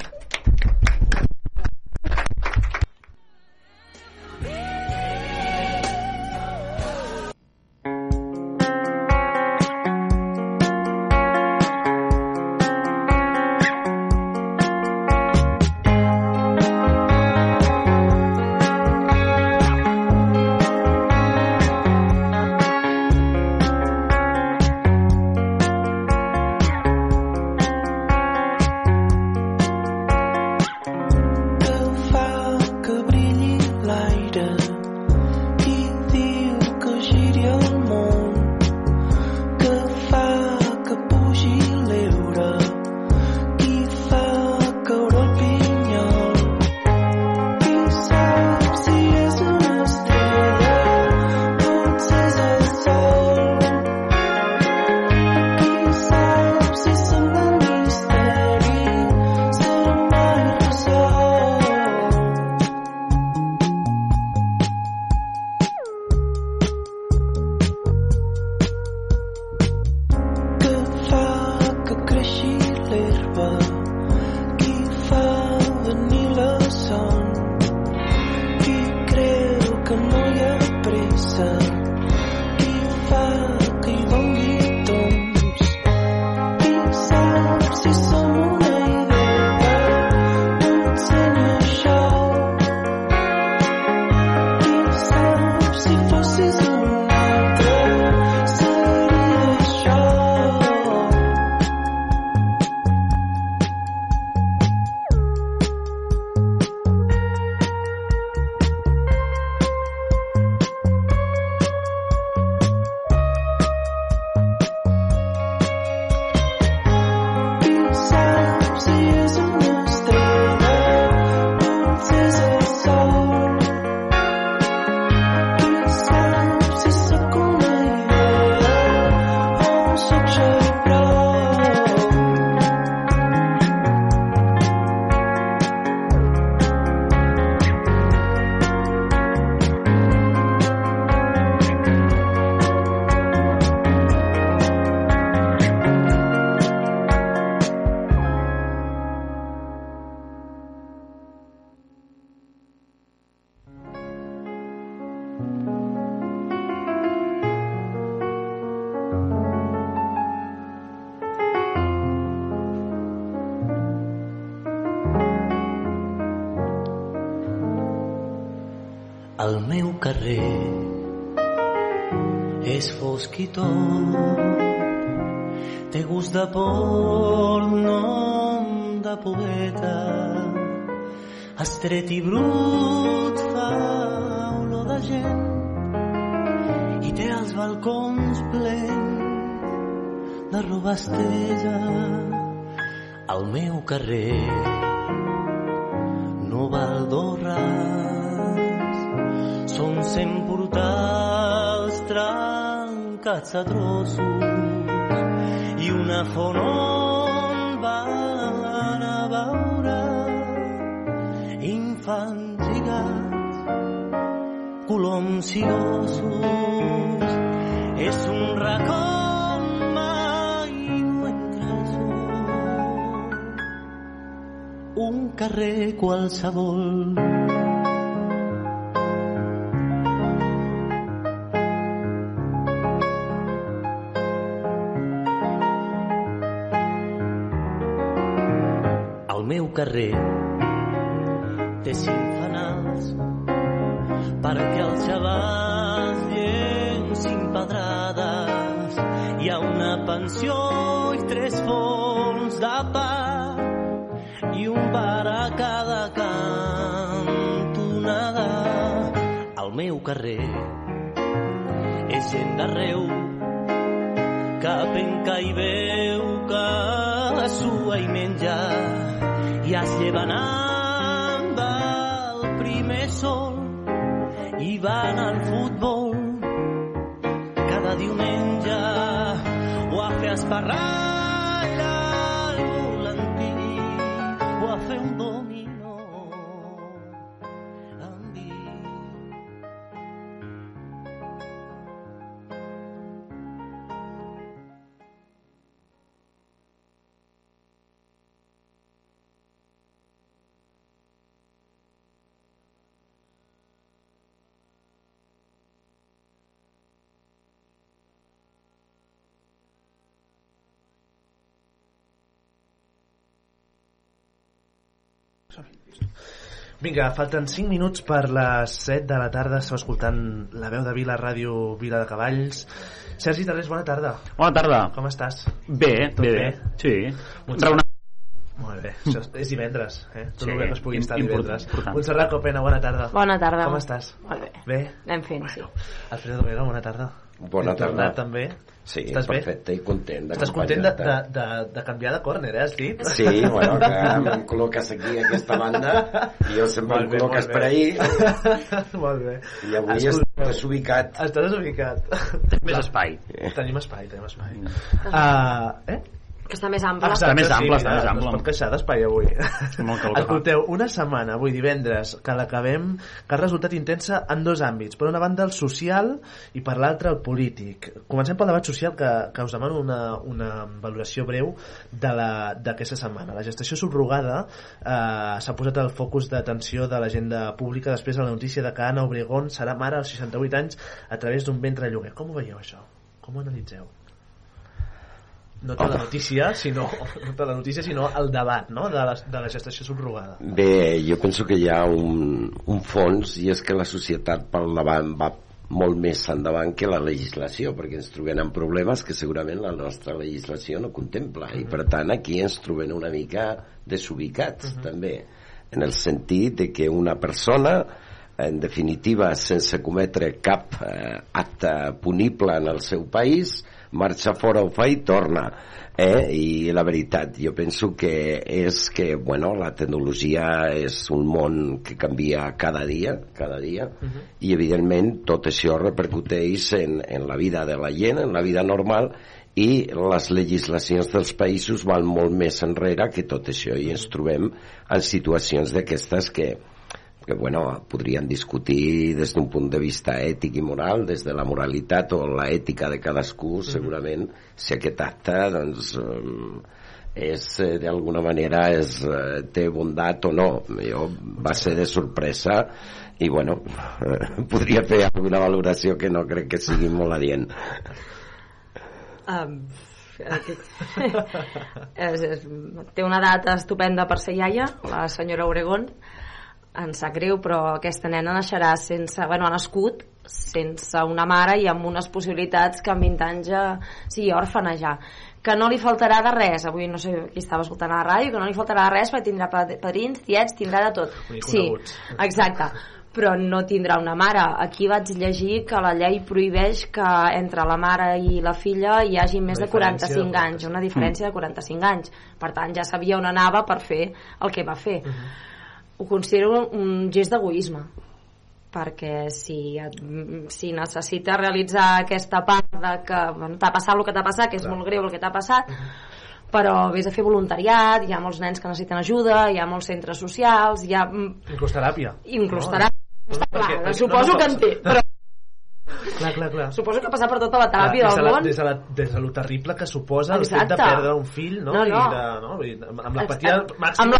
Meu carrer és fosc i tot, té gust de por, nom de poeta, estret i brut fa olor de gent i té els balcons plens de roba estesa. El meu carrer no val dos trencats a trossos i una font on van a veure infants i gats, coloms i ossos. És un racó. Un carrer qualsevol. Carrer té cinc fanals perquè els xavals llencin pedrades. Hi ha una pensió i tres forns de pa i un bar a cada cantonada. El meu carrer és gent d'arreu que penca i veu que sua i menja i es lleven amb el primer sol i van al futbol cada diumenge o a fer esparralla Vinga, falten 5 minuts per les 7 de la tarda. Esteu escoltant la veu de Vila, ràdio Vila de Cavalls. Sergi Tarrés, bona tarda. Bona tarda. Com estàs? Bé, Tot bé, bé? bé. Sí. Montserrat. Raonable. Molt bé, això és divendres, eh? Tot Sí, el que es pugui estar divendres. important. Montserrat Copena, bona tarda. Bona tarda. Com estàs? Molt bé. Bé? Anem fent, sí. Alfredo Vega, bona tarda. Bona Hem tornat, tarda. també. Sí, Estàs bé? perfecte i content Estàs content de, de, de, de canviar de córner, eh, has dit? Sí, bueno, que em col·loques aquí a aquesta banda i jo sempre em Molt bé, col·loques per bé. ahí molt bé. i avui Escolta, estic desubicat. Estàs desubicat. Més espai. Tenim espai, tenim espai. Uh, eh? Que està més ample. Exacte, més ample, sí, està mira, més ample. No es pot queixar d'espai avui. Molt fa. Escolteu, una setmana, avui divendres, que l'acabem, que ha resultat intensa en dos àmbits. Per una banda el social i per l'altra el polític. Comencem pel debat social, que, que us demano una, una valoració breu de la- d'aquesta setmana. La gestació subrogada eh, s'ha posat el focus d'atenció de l'agenda pública després de la notícia de que Anna Obregón serà mare als 68 anys a través d'un ventre lloguer. Com ho veieu, això? Com ho analitzeu? No tant la notícia, sinó, no tant la notícia, sinó el debat no? de, la, de la gestació subrogada. Bé, jo penso que hi ha un, un fons i és que la societat pel davant va molt més endavant que la legislació perquè ens trobem amb problemes que segurament la nostra legislació no contempla i per tant aquí ens trobem una mica desubicats també en el sentit de que una persona en definitiva sense cometre cap eh, acte punible en el seu país marxa fora, ho fa i torna eh? i la veritat jo penso que és que bueno, la tecnologia és un món que canvia cada dia cada dia i evidentment tot això repercuteix en, en la vida de la gent, en la vida normal i les legislacions dels països van molt més enrere que tot això i ens trobem en situacions d'aquestes que que bueno, podríem discutir des d'un punt de vista ètic i moral, des de la moralitat o la ètica de cadascú, segurament, si aquest acte doncs, eh, és eh, d'alguna manera és, eh, té bondat o no. Jo va ser de sorpresa i bueno, eh, podria fer alguna valoració que no crec que sigui molt adient. Um, és, és, té una data estupenda per ser iaia, la senyora Oregón. Em sap greu, però aquesta nena naixerà sense, bueno, ha nascut sense una mare i amb unes possibilitats que en 20 anys ja sigui òrfana ja. Que no li faltarà de res avui no sé qui estava escoltant a la ràdio que no li faltarà de res perquè tindrà pa- padrins, tiets, tindrà de tot. Sí, exacte. Però no tindrà una mare. Aquí vaig llegir que la llei prohibeix que entre la mare i la filla hi hagi més de diferència 45 de anys una diferència de 45 anys. Per tant ja sabia on anava per fer el que va fer ho considero un gest d'egoisme perquè si, et- si necessites realitzar aquesta part de que bueno, t'ha passat el que t'ha passat, que és molt greu el que t'ha passat, però vés a fer voluntariat, hi ha molts nens que necessiten ajuda, hi ha molts centres socials, hi ha... mm, Inclús teràpia. Inclús No? teràpia. Està perquè- clar, perquè- suposo no, no, que en té, però Clar, clar, clar. suposo que ha passat per tota la teràpia de del la, món. des, de la, des de lo terrible que suposa el fet Exacte. de perdre un fill no? No, no. I de, no? Dir, amb, Amb màxima amb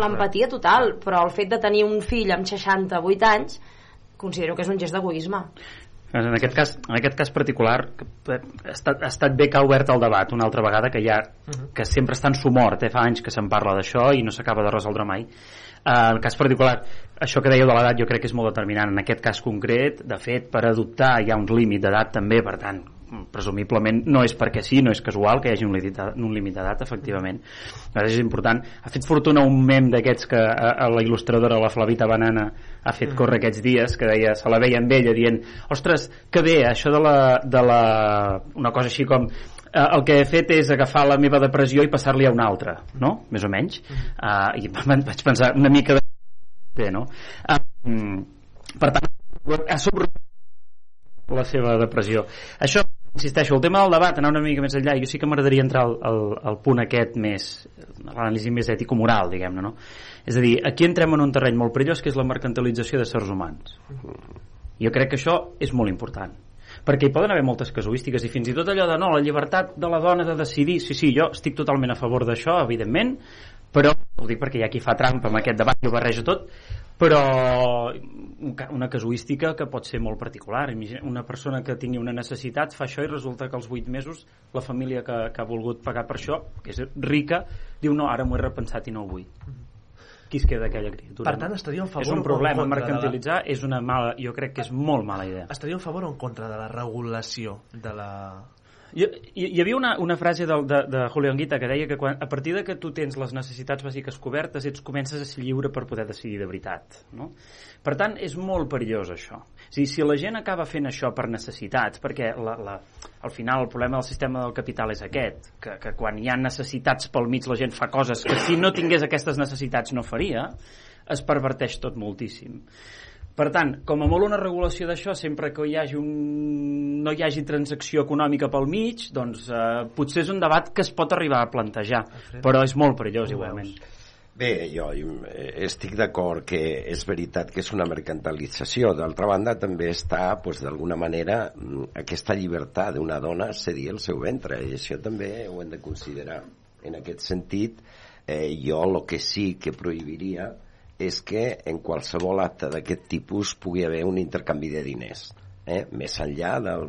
l'empatia total, però el fet de tenir un fill amb 68 anys considero que és un gest d'egoisme. En aquest cas, en aquest cas particular que ha estat, ha estat bé que ha obert el debat una altra vegada que, ja, que sempre està en sumort eh? fa anys que se'n parla d'això i no s'acaba de resoldre mai Eh, en el cas particular, això que dèieu de l'edat jo crec que és molt determinant. En aquest cas concret, de fet, per adoptar hi ha un límit d'edat també, per tant, presumiblement no és perquè sí, no és casual que hi hagi un límit d'edat- un límit d'edat, efectivament. Llavors és important. Ha fet fortuna un mem d'aquests que a, a la il·lustradora, la Flavita Banana, ha fet Mm. córrer aquests dies, que deia, se la veia amb ella dient, ostres, que bé, això de la, de la... una cosa així com eh, el que he fet és agafar la meva depressió i passar-li a una altra, no? Més o menys. Uh, I vaig pensar una mica de... Bé, no? Uh, per tant, ha sobre la seva depressió. Això, insisteixo, el tema del debat, anar una mica més enllà, jo sí que m'agradaria entrar al, al, al punt aquest més, l'anàlisi més ètico-moral, diguem-ne, no? És a dir, aquí entrem en un terreny molt perillós que és la mercantilització de sers humans. Jo crec que això és molt important perquè hi poden haver moltes casuístiques i fins i tot allò de no, la llibertat de la dona de decidir, sí, sí, jo estic totalment a favor d'això, evidentment, però, ho dic perquè hi ha qui fa trampa amb aquest debat i ho barreja tot, però una casuística que pot ser molt particular. Una persona que tingui una necessitat fa això i resulta que als 8 mesos la família que, que ha volgut pagar per això, que és rica, diu no, ara m'ho he repensat i no ho vull. Qui es queda aquella criatura? Per tant, estaria a favor És un en problema, contra de la- mercantilitzar és una mala, jo crec que és molt mala idea. estaria a favor o en contra de la regulació de la... Hi, hi havia una, una frase de, de, de Julio Anguita que deia que quan, a partir de que tu tens les necessitats bàsiques cobertes ets comences a ser lliure per poder decidir de veritat no? per tant és molt perillós això a dir, si la gent acaba fent això per necessitats perquè la, la, al final el problema del sistema del capital és aquest que, que quan hi ha necessitats pel mig la gent fa coses que si no tingués aquestes necessitats no faria es perverteix tot moltíssim per tant, com a molt una regulació d'això, sempre que hi hagi un... no hi hagi transacció econòmica pel mig, doncs eh, potser és un debat que es pot arribar a plantejar, però és molt perillós igualment. Bé, jo eh, estic d'acord que és veritat que és una mercantilització. D'altra banda, també està, pues, d'alguna manera, mm, aquesta llibertat d'una dona cedir el seu ventre, i això també ho hem de considerar. En aquest sentit, eh, jo el que sí que prohibiria és que en qualsevol acte d'aquest tipus pugui haver un intercanvi de diners. Eh? Més enllà del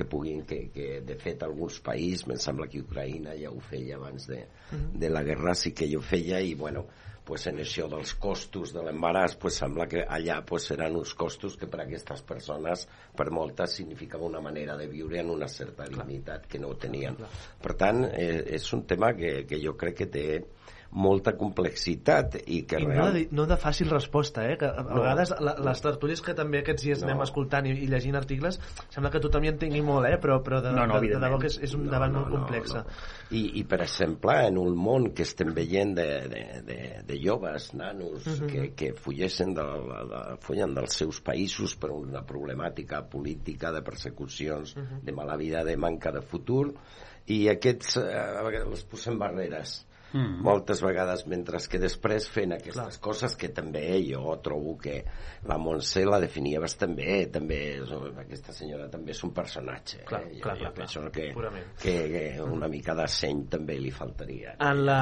que puguin, que, que de fet alguns països, em sembla que Ucraïna ja ho feia abans de, de la guerra, sí que jo feia i bueno, pues en això dels costos de l'embaràs, pues sembla que allà pues seran uns costos que per a aquestes persones, per moltes, significava una manera de viure en una certa dignitat que no ho tenien. Per tant, eh, és un tema que, que jo crec que té molta complexitat i que I no real... de, no de fàcil resposta, eh? Que a, No. vegades la, les tertúlies que també aquests dies No. anem escoltant i, i llegint articles, sembla que tothom hi entengui molt, eh? Però, però de, No, no, de, de, debò que és, és un No, debat no, molt no, complex. no. I, I, per exemple, en un món que estem veient de, de, de, de joves, nanos, Mhm. que, que fulleixen de, la- de, fullen dels seus països per una problemàtica política de persecucions, Mhm. de mala vida, de manca de futur, i aquests eh, a vegades els posem barreres Mm. moltes vegades, mentre que després fent aquestes Clar. coses que també jo trobo que la Montse la definia bastant bé, també és, aquesta senyora també és un personatge Clar, eh? clar, jo, clar, jo penso clar, que, purament. que, que una mica de seny també li faltaria En la,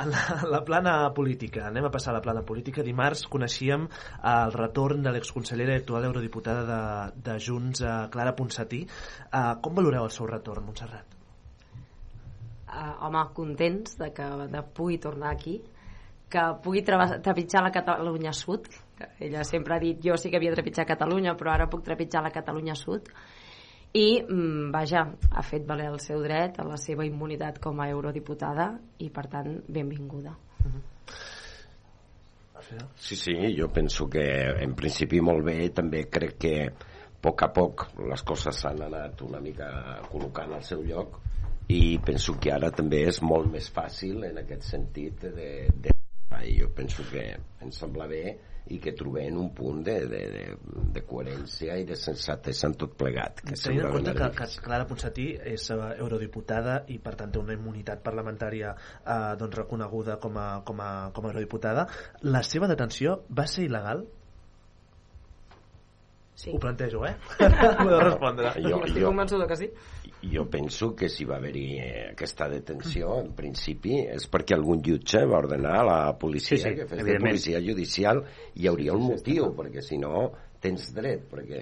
en la, la plana política, anem a passar a la plana política. Dimarts coneixíem el retorn de l'exconsellera i actual eurodiputada de, de Junts, eh, Clara Ponsatí. Eh, com valoreu el seu retorn, Montserrat? Uh, home, contents de que de pugui tornar aquí que pugui trepitjar la Catalunya Sud ella sempre ha dit jo sí que havia trepitjat Catalunya però ara puc trepitjar la Catalunya Sud. I mm, vaja, ha fet valer el seu dret a la seva immunitat com a eurodiputada i per tant benvinguda. Sí, sí, jo penso que en principi molt bé, també crec que a poc a poc les coses s'han anat una mica col·locant al seu lloc i penso que ara també és molt més fàcil en aquest sentit de, de jo penso que ens sembla bé i que trobem un punt de, de, de, de coherència i de sensatesa en tot plegat que Tenint en compte que, que Clara Ponsatí és eh, eurodiputada i per tant té una immunitat parlamentària eh, doncs reconeguda com a, com, a, com a eurodiputada, la seva detenció va ser il·legal? Sí. Ho plantejo, eh? Podeu respondre. Jo- estic jo- convençuda que sí jo penso que si va haver-hi eh, aquesta detenció en principi és perquè algun jutge va ordenar a la policia Sí, sí, que fes de policia judicial i hi hauria un motiu perquè si no tens dret perquè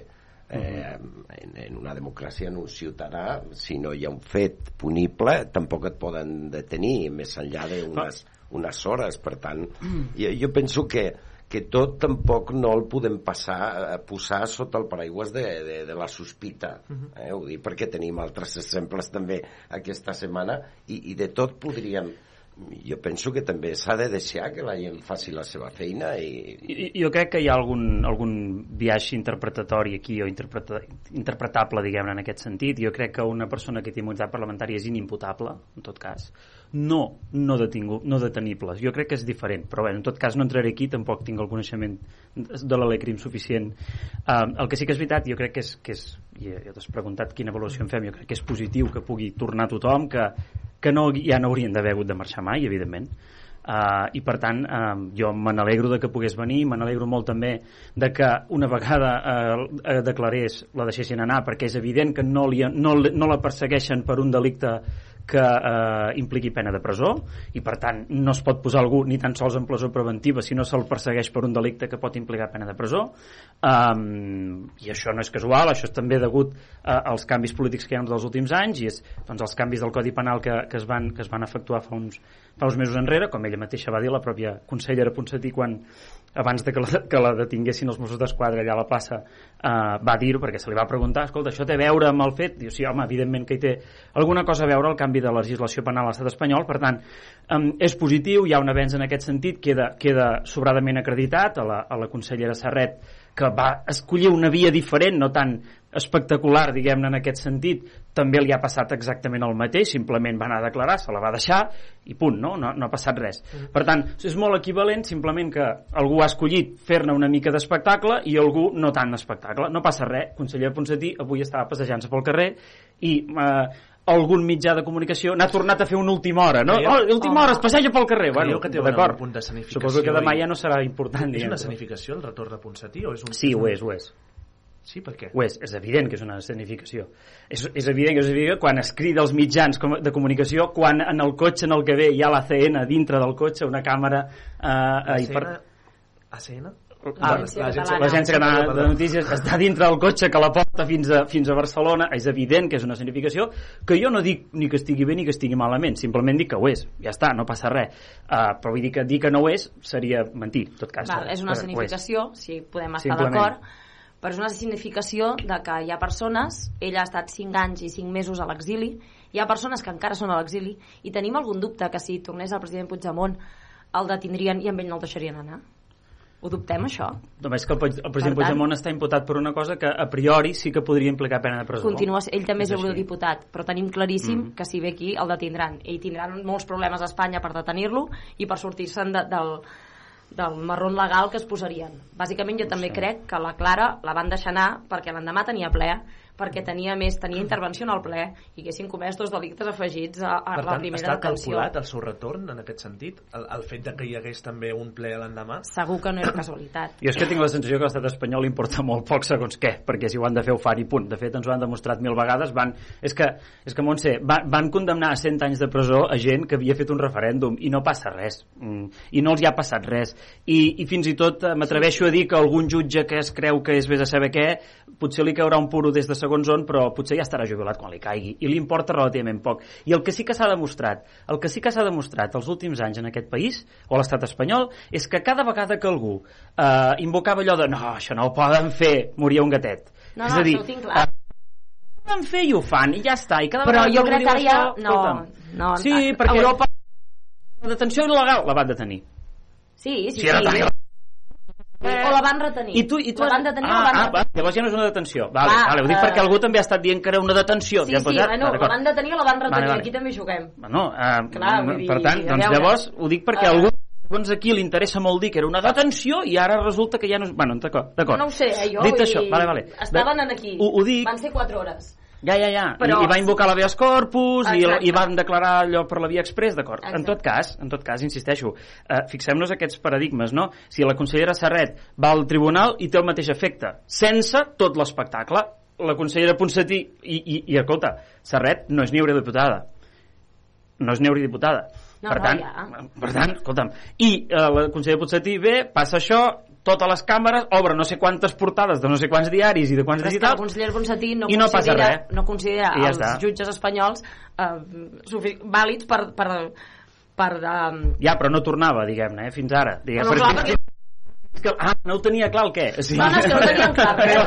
eh, en, en una democràcia en un ciutadà si no hi ha un fet punible tampoc et poden detenir més enllà d'unes unes hores per tant jo, jo penso que que tot tampoc no el podem passar, eh, posar sota el paraigües de, de, de la sospita eh? ho dic perquè tenim altres exemples també aquesta setmana i, i de tot podríem jo penso que també s'ha de deixar que la gent faci la seva feina i, I- Jo crec que hi ha algun, algun viatge interpretatori aquí o interpreta, interpretable, diguem-ne, en aquest sentit. Jo crec que una persona que té immunitat parlamentària és inimputable, en tot cas. No, no, detingu, no detenibles. Jo crec que és diferent, però bé, en tot cas no entraré aquí, tampoc tinc el coneixement de la lei crim suficient. Um, el que sí que és veritat, jo crec que és, que és i ja t'has preguntat quina avaluació en fem, jo crec que és positiu que pugui tornar tothom, que, que no, ja no haurien d'haver hagut de marxar mai, evidentment, Uh, i per tant uh, jo me n'alegro de que pogués venir me n'alegro molt també de que una vegada uh, uh, declarés la deixessin anar perquè és evident que no, li, no, no la persegueixen per un delicte que eh, impliqui pena de presó i per tant no es pot posar algú ni tan sols en presó preventiva si no se'l persegueix per un delicte que pot implicar pena de presó. Um, i això no és casual, això és també degut uh, als canvis polítics que hi ha dels últims anys i és doncs, els canvis del Codi Penal que, que, es van, que es van efectuar fa uns, fa uns mesos enrere, com ella mateixa va dir la pròpia consellera Ponsatí quan abans de que la, que la detinguessin els Mossos d'Esquadra allà a la plaça uh, va dir-ho perquè se li va preguntar escolta, això té a veure amb el fet? Diu, sí, home, evidentment que hi té alguna cosa a veure el canvi de legislació penal a l'estat espanyol, per tant um, és positiu, hi ha un avenç en aquest sentit queda, queda sobradament acreditat a la, a la consellera Serret que va escollir una via diferent, no tan espectacular, diguem-ne, en aquest sentit, també li ha passat exactament el mateix, simplement va anar a declarar, se la va deixar i punt, no? No, no ha passat res. Per tant, és molt equivalent, simplement que algú ha escollit fer-ne una mica d'espectacle i algú no tant d'espectacle. No passa res. Conseller Ponsatí avui estava passejant-se pel carrer i eh, algun mitjà de comunicació n'ha tornat a fer una última hora, no? Creieu- Oh, última hora, es passeja pel carrer. Creieu Bueno, que té un punt de sanificació Suposo que demà i- ja no serà important, És una diguem-ne. sanificació el retorn de Ponsatí o és un... Sí, ho és, ho és. Sí, per què? Ho és, és evident que és una escenificació. És, és evident que és evident que quan es crida als mitjans de comunicació, quan en el cotxe en el que ve hi ha la CN dintre del cotxe, una càmera... Eh, eh, i per- ACN? Ah, L'Agència Catalana de Notícies està dintre del cotxe que la porta fins a, fins a Barcelona, és evident que és una escenificació, que jo no dic ni que estigui bé ni que estigui malament, simplement dic que ho és, ja està, no passa res. Uh, però vull dir que dir que no ho és seria mentir, en tot cas. Val, és una escenificació, si podem estar d'acord, però és una significació de que hi ha persones, ella ha estat 5 anys i 5 mesos a l'exili, hi ha persones que encara són a l'exili, i tenim algun dubte que si tornés el president Puigdemont el detindrien i amb ell no el deixarien anar? Ho dubtem, això? Només que el, el president Per tant- Puigdemont està imputat per una cosa que a priori sí que podria implicar pena de presó. Continua, ell també és, És eurodiputat, però tenim claríssim Mhm. que si ve aquí el detindran. I tindran molts problemes a Espanya per detenir-lo i per sortir-se'n de, del, del marrón legal que es posarien. Bàsicament jo també crec que la Clara la van deixar anar perquè l'endemà tenia ple, perquè tenia més, tenia intervenció en el ple i haguessin comès dos delictes afegits a, a Per la tant, primera està detenció. calculat el seu retorn en aquest sentit? El, el fet de que hi hagués també un ple l'endemà? Segur que no era casualitat. Jo és que tinc la sensació que l'estat espanyol li importa molt poc segons què, perquè si ho han de fer ho fan i punt. De fet, ens ho han demostrat mil vegades. Van, és que, és que Montse, van, van condemnar a 100 anys de presó a gent que havia fet un referèndum i no passa res. Mm, I no els hi ha passat res. I, i fins i tot eh, m'atreveixo a dir que algun jutge que es creu que és vés a saber què, potser li caurà un puro des de segons on, però potser ja estarà jubilat quan li caigui, i li importa relativament poc. I el que sí que s'ha demostrat, el que sí que s'ha demostrat els últims anys en aquest país, o a l'estat espanyol, és que cada vegada que algú eh, invocava allò de no, això no ho poden fer, moria un gatet. No, és no, a dir, tinc clar. eh, poden fer i ho fan, i ja està. I cada Però jo crec que ara ja... No, escolta'm, no, Sí, a- perquè Europa... la detenció il·legal la van detenir. Sí, sí, era sí. Il·legal. O la van retenir. I tu, i tu la van detenir ah, o la van ah, retenir. va, llavors ja no és una detenció. Vale, Va, vale, ho dic eh, perquè algú també ha estat dient que era una detenció. Sí, Ja sí, posat? bueno, la van detenir o la van retenir. Vale, vale. Aquí també juguem. Bueno, eh, Clar, dir, per tant, doncs llavors ho dic perquè Eh. algú segons aquí li interessa molt dir que era una detenció i ara resulta que ja no. Bueno, d'acord, d'acord. No ho sé, eh, jo. Dit això, dir, vale, vale. Estaven en aquí. Ho, ho dic, Van ser 4 hores. Ja, ja, ja. Però- I, I va invocar l'habeas corpus i, Exacte. i van declarar allò per la via express, d'acord. En tot cas, en tot cas, insisteixo, eh, fixem-nos aquests paradigmes, no? Si la consellera Serret va al tribunal i té el mateix efecte, sense tot l'espectacle, la consellera Ponsatí i, i, i escolta, Serret no és ni eurodiputada no és ni eurodiputada No, per, no, tant, ja. per tant, escolta'm i eh, la consellera Ponsatí ve, passa això totes les càmeres, obre no sé quantes portades de no sé quants diaris i de quants digitals conseller Ponsatí no, I no passa considera, res. no considera I ja els està. jutges espanyols eh, vàlids per, per, per um, Ja, però no tornava, diguem-ne, eh, fins ara. Diguem, No, no, clar, perquè... És que, ah, no ho tenia clar el què? Sí. No, no, és que no ho tenien clar, però-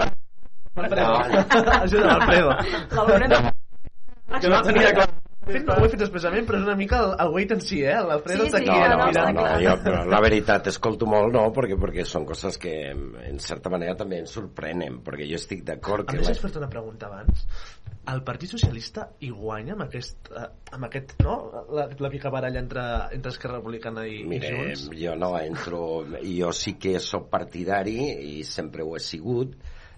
Ajuda, Alfredo. La Lorena... Que no tenia clar. Fet- ho he fet expressament, però és una mica el, el wait en si, eh? L'Alfredo Sí, està sí, aquí no, no, mirant. no, no, jo, la veritat, escolto molt, no, perquè, perquè són coses que en certa manera també ens sorprenen, perquè jo estic d'acord A que... més, la- has fet una pregunta abans. El Partit Socialista hi guanya amb aquest, eh, amb aquest no? La, la picabaralla entre, entre Esquerra Republicana i, Mire, i Junts? jo no entro... Jo sí que sóc partidari, i sempre ho he sigut,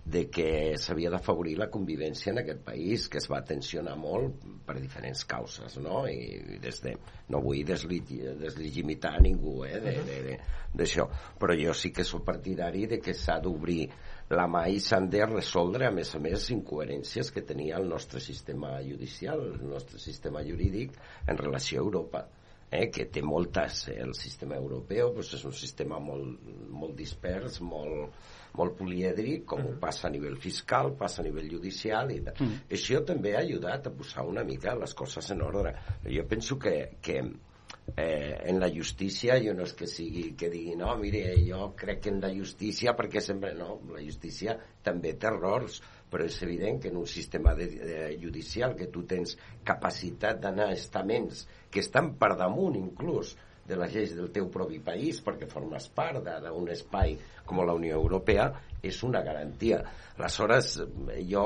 de que s'havia d'afavorir la convivència en aquest país, que es va tensionar molt per diferents causes, no? I des de... No vull deslegitimar ningú, eh, de- de- de- d'això. Però jo sí que sóc partidari de que s'ha d'obrir la mà i s'han de resoldre, a més a més, incoherències que tenia el nostre sistema judicial, el nostre sistema jurídic en relació a Europa eh, que té moltes, eh, el sistema europeu doncs és un sistema molt, molt dispers, molt, molt polièdric, com ho passa a nivell fiscal, passa a nivell judicial i tal. Mm. Això també ha ajudat a posar una mica les coses en ordre. Jo penso que, que eh, en la justícia jo no és que sigui que digui no, mire, jo crec que en la justícia perquè sempre no, la justícia també té errors però és evident que en un sistema de, de judicial que tu tens capacitat d'anar a estaments que estan per damunt inclús de les lleis del teu propi país perquè formes part d'un espai com la Unió Europea és una garantia. Aleshores, jo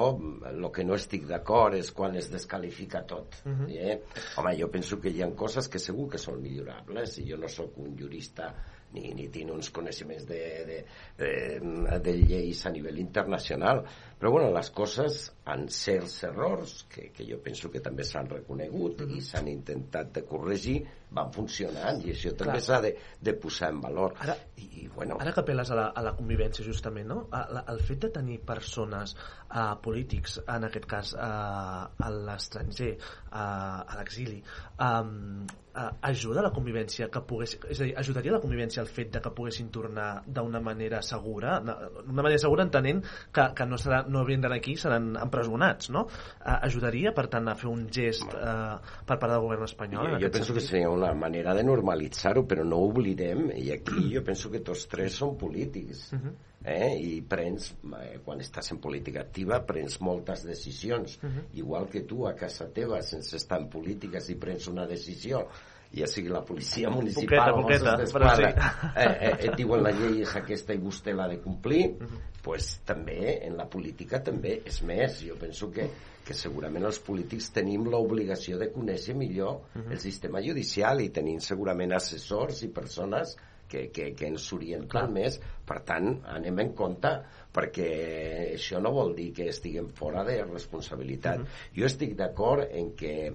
el que no estic d'acord és quan es descalifica tot. Mhm. eh? Home, jo penso que hi ha coses que segur que són millorables i jo no sóc un jurista ni, ni tinc uns coneixements de, de, de, de lleis a nivell internacional però bueno, les coses han certs errors que, que jo penso que també s'han reconegut i s'han intentat de corregir van funcionant i això també s'ha de, de posar en valor. Ara, I, i bueno, Ara que apel·les a la, a la convivència, justament, no? A, la, el fet de tenir persones, uh, polítics, en aquest cas, uh, a l'estranger, uh, a l'exili, um, uh, ajuda la convivència que pogués... És a dir, ajudaria la convivència el fet de que poguessin tornar d'una manera segura, d'una manera segura entenent que, que no, serà, no haurien d'anar aquí, seran empresonats, no? Uh, ajudaria, per tant, a fer un gest uh, per part del govern espanyol? jo, jo penso que sentit? seria una manera de normalitzar-ho, però no ho oblidem, i aquí jo penso que tots tres són polítics. Mhm. Eh? I prens, eh, quan estàs en política activa, prens moltes decisions. Mhm. Igual que tu a casa teva, sense estar en política, si prens una decisió, ja sigui la policia municipal Poqueta, o poqueta, sí. eh, eh, et diuen la llei és aquesta i vostè l'ha de complir, Mhm. pues també en la política també és més. Jo penso que, que segurament els polítics tenim l'obligació de conèixer millor Mhm. el sistema judicial i tenim segurament assessors i persones que, que, que ens orienten Clar. més. Per tant, anem en compte perquè això no vol dir que estiguem fora de responsabilitat. Jo estic d'acord en que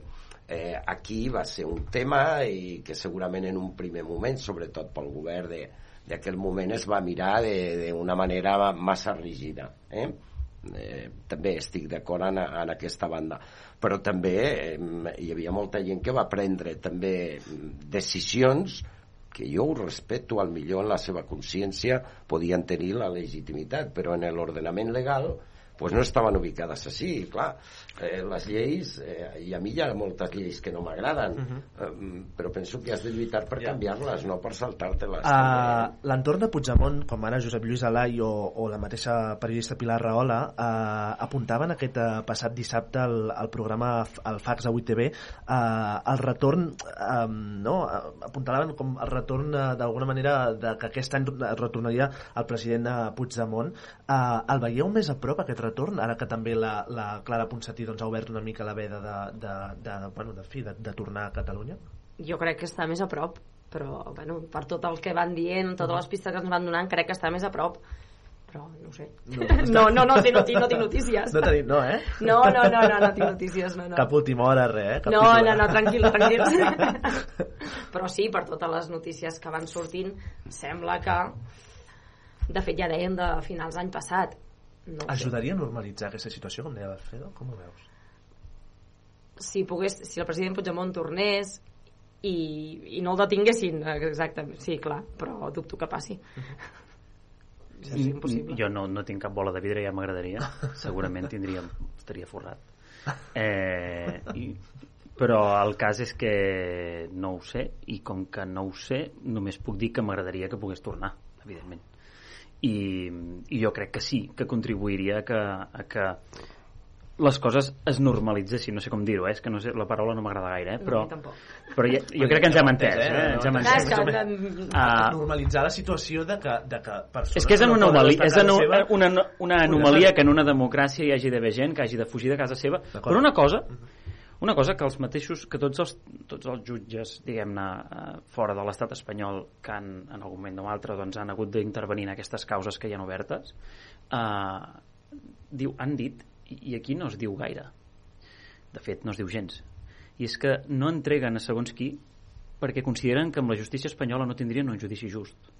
eh, aquí va ser un tema i que segurament en un primer moment, sobretot pel govern de d'aquell moment es va mirar d'una manera massa rígida. Eh? Eh, també estic d'acord en, en aquesta banda però també eh, hi havia molta gent que va prendre també decisions que jo ho respeto, al millor en la seva consciència podien tenir la legitimitat, però en l'ordenament legal pues no estaven ubicades així, clar. Eh, les lleis, eh, i a mi hi ha moltes lleis que no m'agraden, uh -huh. eh, però penso que has de lluitar per canviar-les, no per saltar-te-les. Uh, L'entorn de Puigdemont, com ara Josep Lluís Alai o, o la mateixa periodista Pilar Rahola, uh, apuntaven aquest uh, passat dissabte al, al programa el Fax a 8TV uh, el retorn, um, no? Apuntaven com el retorn uh, d'alguna manera de que aquest any retornaria el president uh, Puigdemont. Uh, el veieu més a prop aquest retorn, ara que també la, la Clara Ponsatí doncs, ha obert una mica la veda de, de, de, bueno, de, fi, de, de tornar a Catalunya? jo crec que està més a prop però bueno, per tot el que van dient totes les pistes que ens van donant crec que està més a prop però no sé no, no, no, tinc, no, tinc, no tinc notícies No tenim, no, eh? no, no, no, no, no tinc notícies no, no. Cap última hora, res, eh? Cap no, no, no, tranquil, tranquil però sí, per totes les notícies que van sortint sembla que de fet ja deien de finals d'any passat no. Ajudaria a normalitzar aquesta situació, com deia l'Alfredo? Com ho veus? si, pogués, si el president Puigdemont tornés i, i no el detinguessin exactament, sí, clar, però dubto que passi Mm, mm, Jo no, no tinc cap bola de vidre, ja m'agradaria. Segurament tindria, estaria forrat. Eh, i, però el cas és que no ho sé, i com que no ho sé, només puc dir que m'agradaria que pogués tornar, evidentment. I, I jo crec que sí, que contribuiria a que, a que les coses es normalitzessin, no sé com dir-ho, eh? és que no sé, la paraula no m'agrada gaire, eh? però, No, però ja, jo crec que ens hem entès, eh? ens hem entès. és que- Ah, normalitzar la situació de que, de que persones és que és, no anomalia, és anu, seva, una, una anomalia que en una democràcia hi hagi d'haver gent que hagi de fugir de casa seva per una cosa una cosa que els mateixos, que tots els, tots els jutges, diguem-ne, eh, fora de l'estat espanyol, que han, en algun moment o altre doncs, han hagut d'intervenir en aquestes causes que hi ha obertes, eh, diu, han dit, i aquí no es diu gaire, de fet no es diu gens, i és que no entreguen a segons qui perquè consideren que amb la justícia espanyola no tindrien un judici just.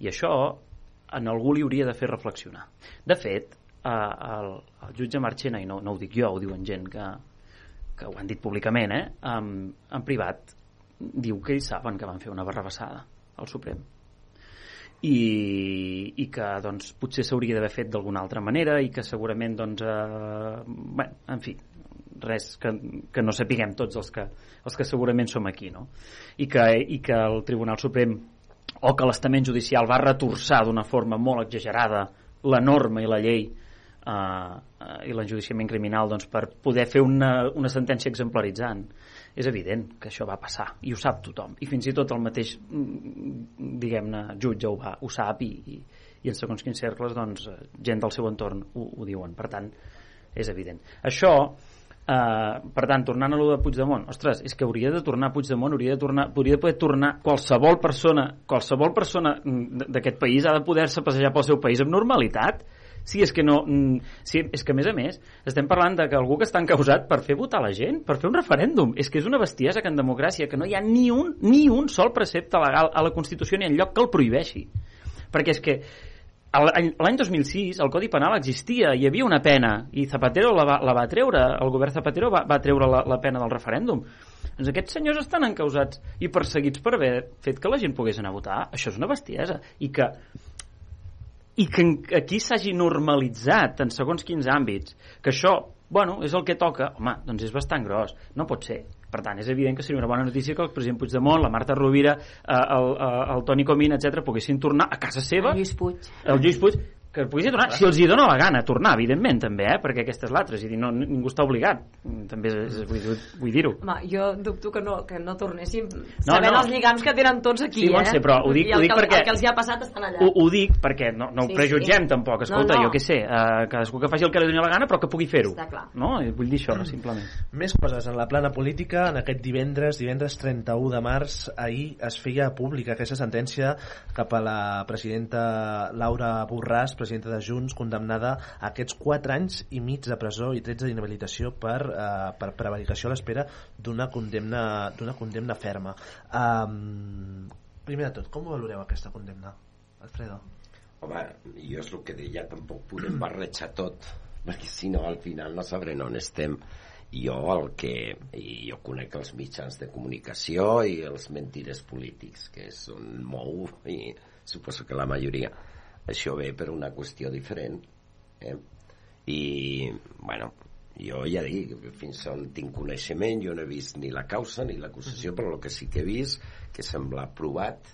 I això en algú li hauria de fer reflexionar. De fet, eh, el, el jutge Marchena, i no, no ho dic jo, ho diuen gent que, que ho han dit públicament, eh, en, en privat, diu que ells saben que van fer una barrabassada al Suprem i, i que doncs, potser s'hauria d'haver fet d'alguna altra manera i que segurament doncs, eh, bueno, en fi res que, que no sapiguem tots els que, els que segurament som aquí no? I, que, i que el Tribunal Suprem o que l'estament judicial va retorçar d'una forma molt exagerada la norma i la llei eh, eh, i l'enjudiciament criminal doncs, per poder fer una, una sentència exemplaritzant. És evident que això va passar i ho sap tothom i fins i tot el mateix mm, diguem-ne jutge ho, va, ho sap i, i, i en segons quins cercles doncs, gent del seu entorn ho, ho diuen. Per tant és evident. Això Uh, per tant, tornant a lo de Puigdemont ostres, és que hauria de tornar Puigdemont hauria de, tornar, de poder tornar qualsevol persona qualsevol persona mm, d'aquest país ha de poder-se passejar pel seu país amb normalitat Sí, és que no... mm, Sí, és que a més a més estem parlant de que algú que està encausat per fer votar la gent, per fer un referèndum. És que és una bestiesa que en democràcia que no hi ha ni un, ni un sol precepte legal a la Constitució ni en lloc que el prohibeixi. Perquè és que l'any 2006 el Codi Penal existia, hi havia una pena i Zapatero la va, la va treure, el govern Zapatero va, va treure la, la pena del referèndum doncs aquests senyors estan encausats i perseguits per haver fet que la gent pogués anar a votar això és una bestiesa i que i que aquí s'hagi normalitzat en segons quins àmbits que això, bueno, és el que toca. Home, doncs és bastant gros, no pot ser. Per tant, és evident que seria una bona notícia que el president Puigdemont, la Marta Rovira, eh, el, eh, el Toni Comín, etc poguessin tornar a casa seva. El Lluís Puig. el Lluís Puig que poguessin tornar, si els hi dona la gana tornar, evidentment, també, eh? perquè aquesta és l'altra, és a dir, no, ningú està obligat, Mm, també és, és, vull, vull dir-ho. Home, jo dubto que no, que no tornéssim No, sabent no. els lligams que tenen tots aquí, Sí, eh? Montse, però ho dic- el ho dic que, perquè- El que els hi ha passat estan allà. Ho, ho dic perquè no, no Sí, ho prejutgem sí. tampoc, escolta, No, no. jo què sé, eh, cadascú que faci el que li doni la gana però que pugui fer-ho. Està clar. No? Vull dir això, simplement. Més coses en la plana política. En aquest divendres, divendres 31 de març, ahir es feia pública aquesta sentència cap a la presidenta Laura Borràs, presidenta de Junts, condemnada a aquests 4 anys i mig de presó i 13 d'inhabilitació per, eh, per prevaricació a l'espera d'una condemna, condemna ferma. Um, primer de tot, com valoreu aquesta condemna, Alfredo? Home, jo és el que deia, tampoc podem barrejar tot, perquè si no al final no sabrem on estem. Jo el que... I jo conec els mitjans de comunicació i els mentires polítics, que és on mou, i suposo que la majoria. Això ve per una qüestió diferent. Eh? i bueno jo ja dic, fins on tinc coneixement jo no he vist ni la causa ni l'acusació però el que sí que he vist que sembla provat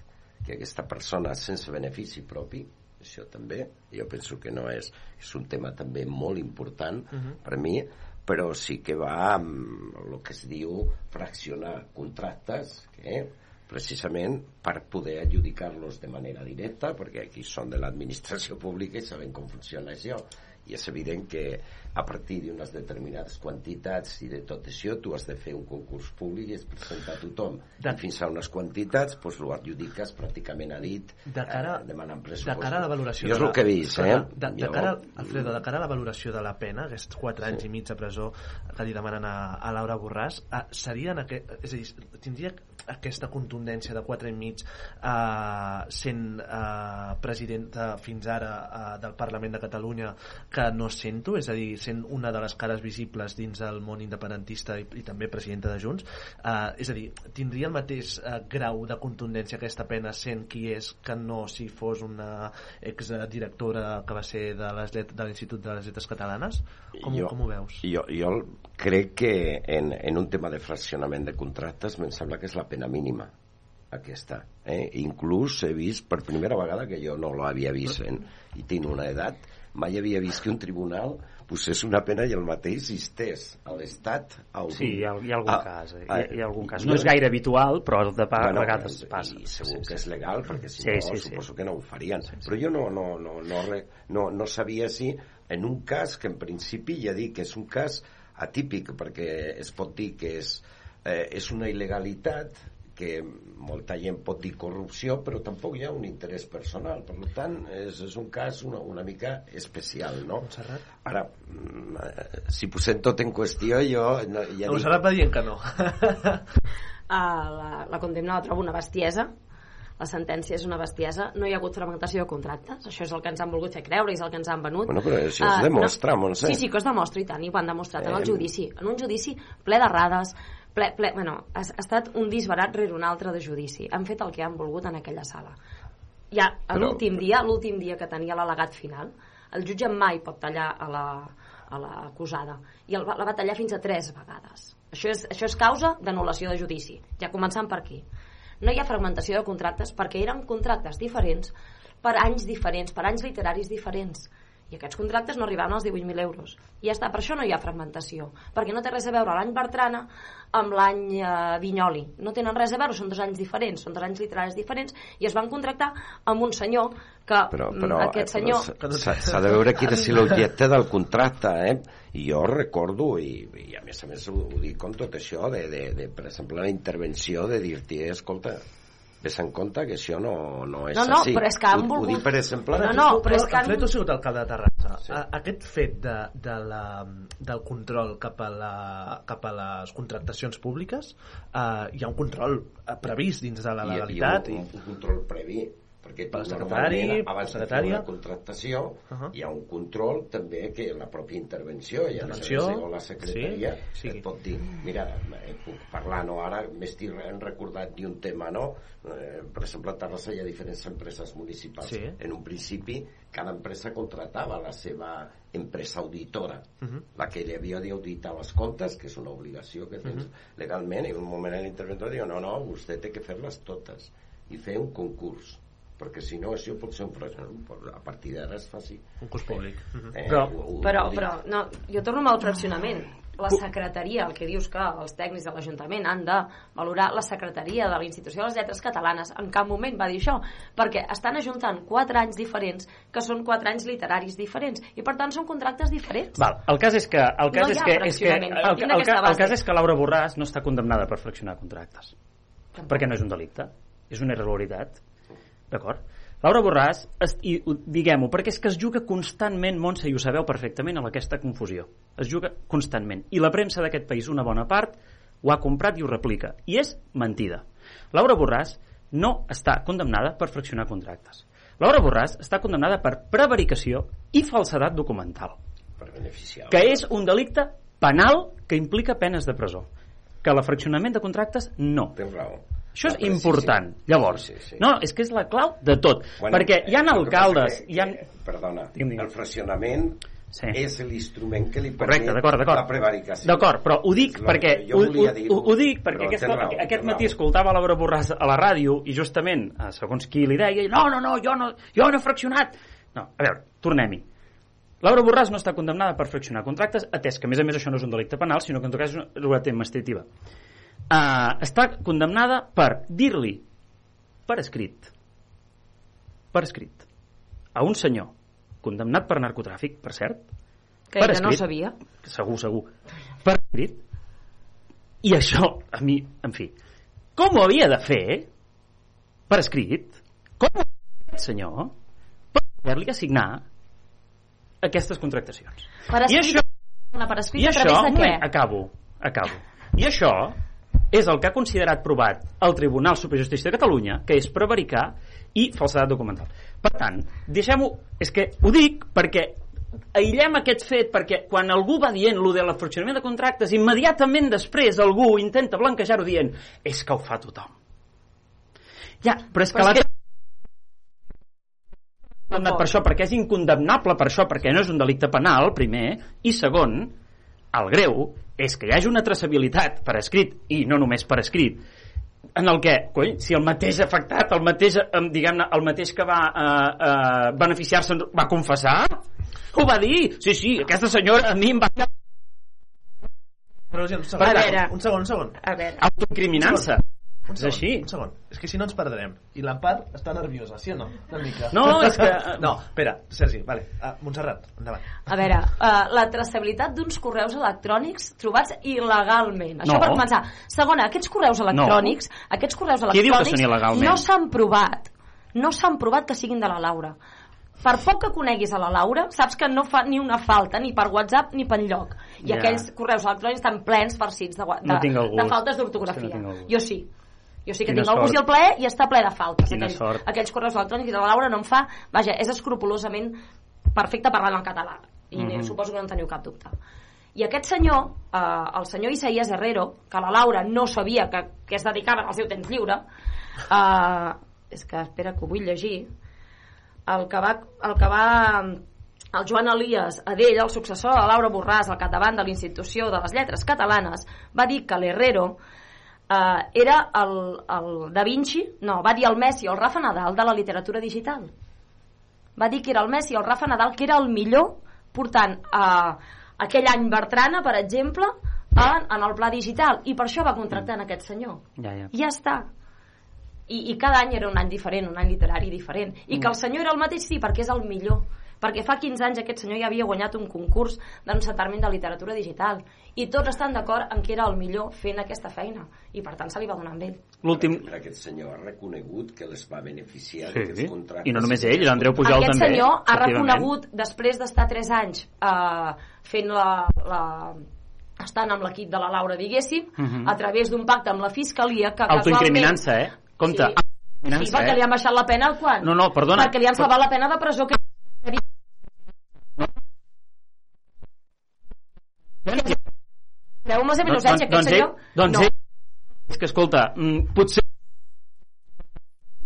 que aquesta persona sense benefici propi això també, jo penso que no és és un tema també molt important Mhm. per mi però sí que va amb el que es diu fraccionar contractes que precisament per poder adjudicar-los de manera directa perquè aquí són de l'administració pública i saben com funciona això. I és evident que a partir d'unes determinades quantitats i de tot això tu has de fer un concurs públic i es presenta a tothom De- i fins a unes quantitats doncs ho adjudiques pràcticament a dit de cara, eh, demanant de pressupostos cara a la valoració jo és de el que he vist eh? de, de cara, Alfredo, de cara a la valoració de la pena aquests 4 anys Sí. i mig de presó que li demanen a, a Laura Borràs eh, serien aquest, és a dir, tindria aquesta contundència de 4 i mig eh, sent eh, presidenta fins ara eh, del Parlament de Catalunya que no sento, és a dir, sent una de les cares visibles dins del món independentista i, i també presidenta de Junts eh, és a dir, tindria el mateix eh, grau de contundència aquesta pena sent qui és que no si fos una exdirectora que va ser de les let- de l'Institut de les Lletres Catalanes com, jo, com ho veus? Jo, jo crec que en, en un tema de fraccionament de contractes em sembla que és la pena mínima aquesta. Eh? Inclús he vist per primera vegada que jo no l'havia vist en, i tinc una edat, mai havia vist que un tribunal posés una pena i el mateix instés a l'Estat algun... Sí, hi ha, hi ha algun a- cas. eh? Hi, ha, hi ha algun cas. No és gaire habitual, però de pa, Bueno, vegades i- passa. I segur que és legal, perquè si Sí, no, sí, sí. suposo que no ho farien. Però jo no, no, no, no, re- no, no sabia si en un cas que en principi ja dic que és un cas atípic, perquè es pot dir que és, eh, és una il·legalitat que molta gent pot dir corrupció, però tampoc hi ha un interès personal. Per tant, és, és un cas una, una mica especial, no? Ara, mm, eh, si posem tot en qüestió, jo... No, ja dic- Montserrat va dient que no. Ah, la, la condemna la trobo una bestiesa la sentència és una bestiesa no hi ha hagut fragmentació de contractes això és el que ens han volgut fer creure i és el que ens han venut Bueno, però això es Ah, demostra, no. Montse. sí, sí que es demostra i tant, i ho han demostrat en el Eh. judici en un judici ple d'errades ple, ple, bueno, ha, ha estat un disbarat rere un altre de judici. Han fet el que han volgut en aquella sala. Ja l'últim dia l'últim dia que tenia l'al·legat final el jutge mai pot tallar a la a l'acusada i el, la va tallar fins a tres vegades. Això és, això és causa d'anul·lació de judici. Ja començant per aquí. No hi ha fragmentació de contractes perquè eren contractes diferents per anys diferents, per anys literaris diferents i aquests contractes no arribaven als 18.000 euros. I ja està, per això no hi ha fragmentació. Perquè no té res a veure l'any Bertrana amb l'any eh, Vinyoli. No tenen res a veure, són dos anys diferents són dos anys literaris diferents i es van contractar amb un senyor que però, mm, però, aquest eh, senyor s'ha de veure quin és l'objecte del contracte eh? i jo recordo i, i a més a més ho, ho dic com tot això de, de, de per exemple la intervenció de dir-te escolta ves en compte que això no, no és No, no, així però és que han ho, ho volgut- dic per exemple No, no, però és que han- Alfred, tu has sigut alcalde de Terrassa. Sí. Aquest fet de, de la, del control cap a, la, cap a les contractacions públiques, eh, hi ha un control eh, previst dins de la I- i legalitat? un, un, control previ perquè tu secretari, per abans de fer contractació Uh -huh. hi ha un control també que la pròpia intervenció i Intervenció, o la secretaria sí, et pot dir mira, eh, puc parlar no ara m'estic re- recordat d'un tema no eh, per exemple a Terrassa hi ha diferents empreses municipals Sí. en un principi cada empresa contratava la seva empresa auditora Uh -huh. la que li havia d'auditar els comptes, que és una obligació que tens Mhm. legalment, i en un moment l'interventor diu no, no, vostè té que fer-les totes i fer un concurs perquè si no això pot ser un fraccionament a partir d'ara es faci. Un curs públic. Eh, però, ho- ho- però, però no, jo torno al fraccionament. La secretaria, el que dius que els tècnics de l'Ajuntament han de valorar la secretaria de l'Institució de les Lletres Catalanes en cap moment va dir això perquè estan ajuntant quatre anys diferents que són quatre anys literaris diferents i per tant són contractes diferents. Val, el cas és que, el cas No és que, és que el, el, el, el cas és que Laura Borràs no està condemnada per fraccionar contractes perquè no és un delicte és una irregularitat d'acord? Laura Borràs, es- i ho- diguem-ho, perquè és que es juga constantment, Montse, i ho sabeu perfectament, amb aquesta confusió. Es juga constantment. I la premsa d'aquest país, una bona part, ho ha comprat i ho replica. I és mentida. Laura Borràs no està condemnada per fraccionar contractes. Laura Borràs està condemnada per prevaricació i falsedat documental per beneficiar que és un delicte penal que implica penes de presó que el fraccionament de contractes no Tens raó. Això és precisió. important llavors, Sí, sí, sí. no, és que és la clau de tot Bueno, perquè hi ha el que passa alcaldes que- hi ha... que- perdona, Digue'm, digue'm. el fraccionament Sí. és l'instrument que li Correcte, permet d'acord, d'acord. la prevaricació. D'acord, però ho dic perquè ho, ho, ho, ho dic perquè aquest, raó, aquest matí raó. escoltava Laura Borràs a la ràdio i justament, eh, segons qui li deia, no, no, no, jo no, jo no he fraccionat. No, a veure, tornem-hi. Laura Borràs no està condemnada per fraccionar contractes, atès que a més a més això no és un delicte penal, sinó que en tot cas és una regulació administrativa. Uh, està condemnada per dir-li per escrit per escrit a un senyor condemnat per narcotràfic, per cert, Que per ella no sabia. Segur, segur. Per escrit. I això, a mi, en fi, com ho havia de fer per escrit? Com ho havia de senyor per poder-li assignar aquestes contractacions? Per I escrit, això, una per escrit i a això, través de un què? moment, acabo, acabo. I això és el que ha considerat provat el Tribunal Superior de Justícia de Catalunya, que és prevaricar i falsedat documental. Per tant, deixem-ho... És que ho dic perquè aïllem aquest fet perquè quan algú va dient lo de la fraccionament de contractes, immediatament després algú intenta blanquejar-ho dient és que ho fa tothom. Ja, però és que Però és l'altre condemnat per això perquè és incondemnable per això perquè no és un delicte penal, primer, i segon, el greu és que hi hagi una traçabilitat per escrit, i no només per escrit, en el que, coi, si el mateix afectat, el mateix, em, diguem-ne, el mateix que va eh, eh, beneficiar-se va confessar, ho va dir, sí, sí, aquesta senyora a mi em va Però, un segon, A veure. un segon, un segon. A veure. autoincriminant-se. Un És segon, així. Un segon. És que si no ens perdrem. I l'Empar està nerviosa, sí o no? Una mica. No, és que- No, espera, Sergi, vale. Uh, Montserrat, endavant. A veure, uh, la traçabilitat d'uns correus electrònics trobats il·legalment. Això No. per començar. Segona, aquests correus electrònics, aquests correus electrònics no s'han provat. No s'han provat que siguin de la Laura. Per poc que coneguis a la Laura, saps que no fa ni una falta, ni per WhatsApp ni per enlloc. I Ja. aquells correus electrònics estan plens, farcits de, de, No de faltes És d'ortografia. no jo sí. Jo sí que Quina tinc el gust i el plaer i està ple de faltes. Quina Aquells, sort. aquells correus electrònics i de la Laura no em fa... Vaja, és escrupolosament perfecte parlant en català i Mhm. suposo que no en teniu cap dubte i aquest senyor, eh, el senyor Isaías Herrero que la Laura no sabia que, que es dedicava al seu temps lliure eh, és que espera que ho vull llegir el que va, el que va el Joan Elias Adell, el successor de Laura Borràs al capdavant de l'Institució de les Lletres Catalanes va dir que l'Herrero eh, era el, el Da Vinci no, va dir el Messi el Rafa Nadal de la literatura digital. Va dir que era el Messi el Rafa Nadal que era el millor portant a aquell any Bertrana, per exemple en, en el pla digital. I per això va contractar en aquest senyor. Ja, ja. ja està. I, i cada any era un any diferent, un any literari diferent. I que el senyor era el mateix, sí, perquè és el millor perquè fa 15 anys aquest senyor ja havia guanyat un concurs d'encetarment de literatura digital i tots estan d'acord en que era el millor fent aquesta feina i per tant se li va donar amb ell L'últim... Aquest senyor ha reconegut que les va beneficiar Sí, contractes. i no només ell, l'Andreu Pujol aquest també. senyor ha reconegut després d'estar 3 anys eh, fent la, la estant amb l'equip de la Laura diguéssim Mhm. a través d'un pacte amb la fiscalia que Autoincriminant-se, eh? Compte, Sí. Sí, perquè eh? li han baixat la pena quan? No, no, perdona. Perquè li han salvat la pena de presó que... Creu amb la seva innocència, aquest doncs senyor... ell, doncs no. ell, és que escolta, mm, potser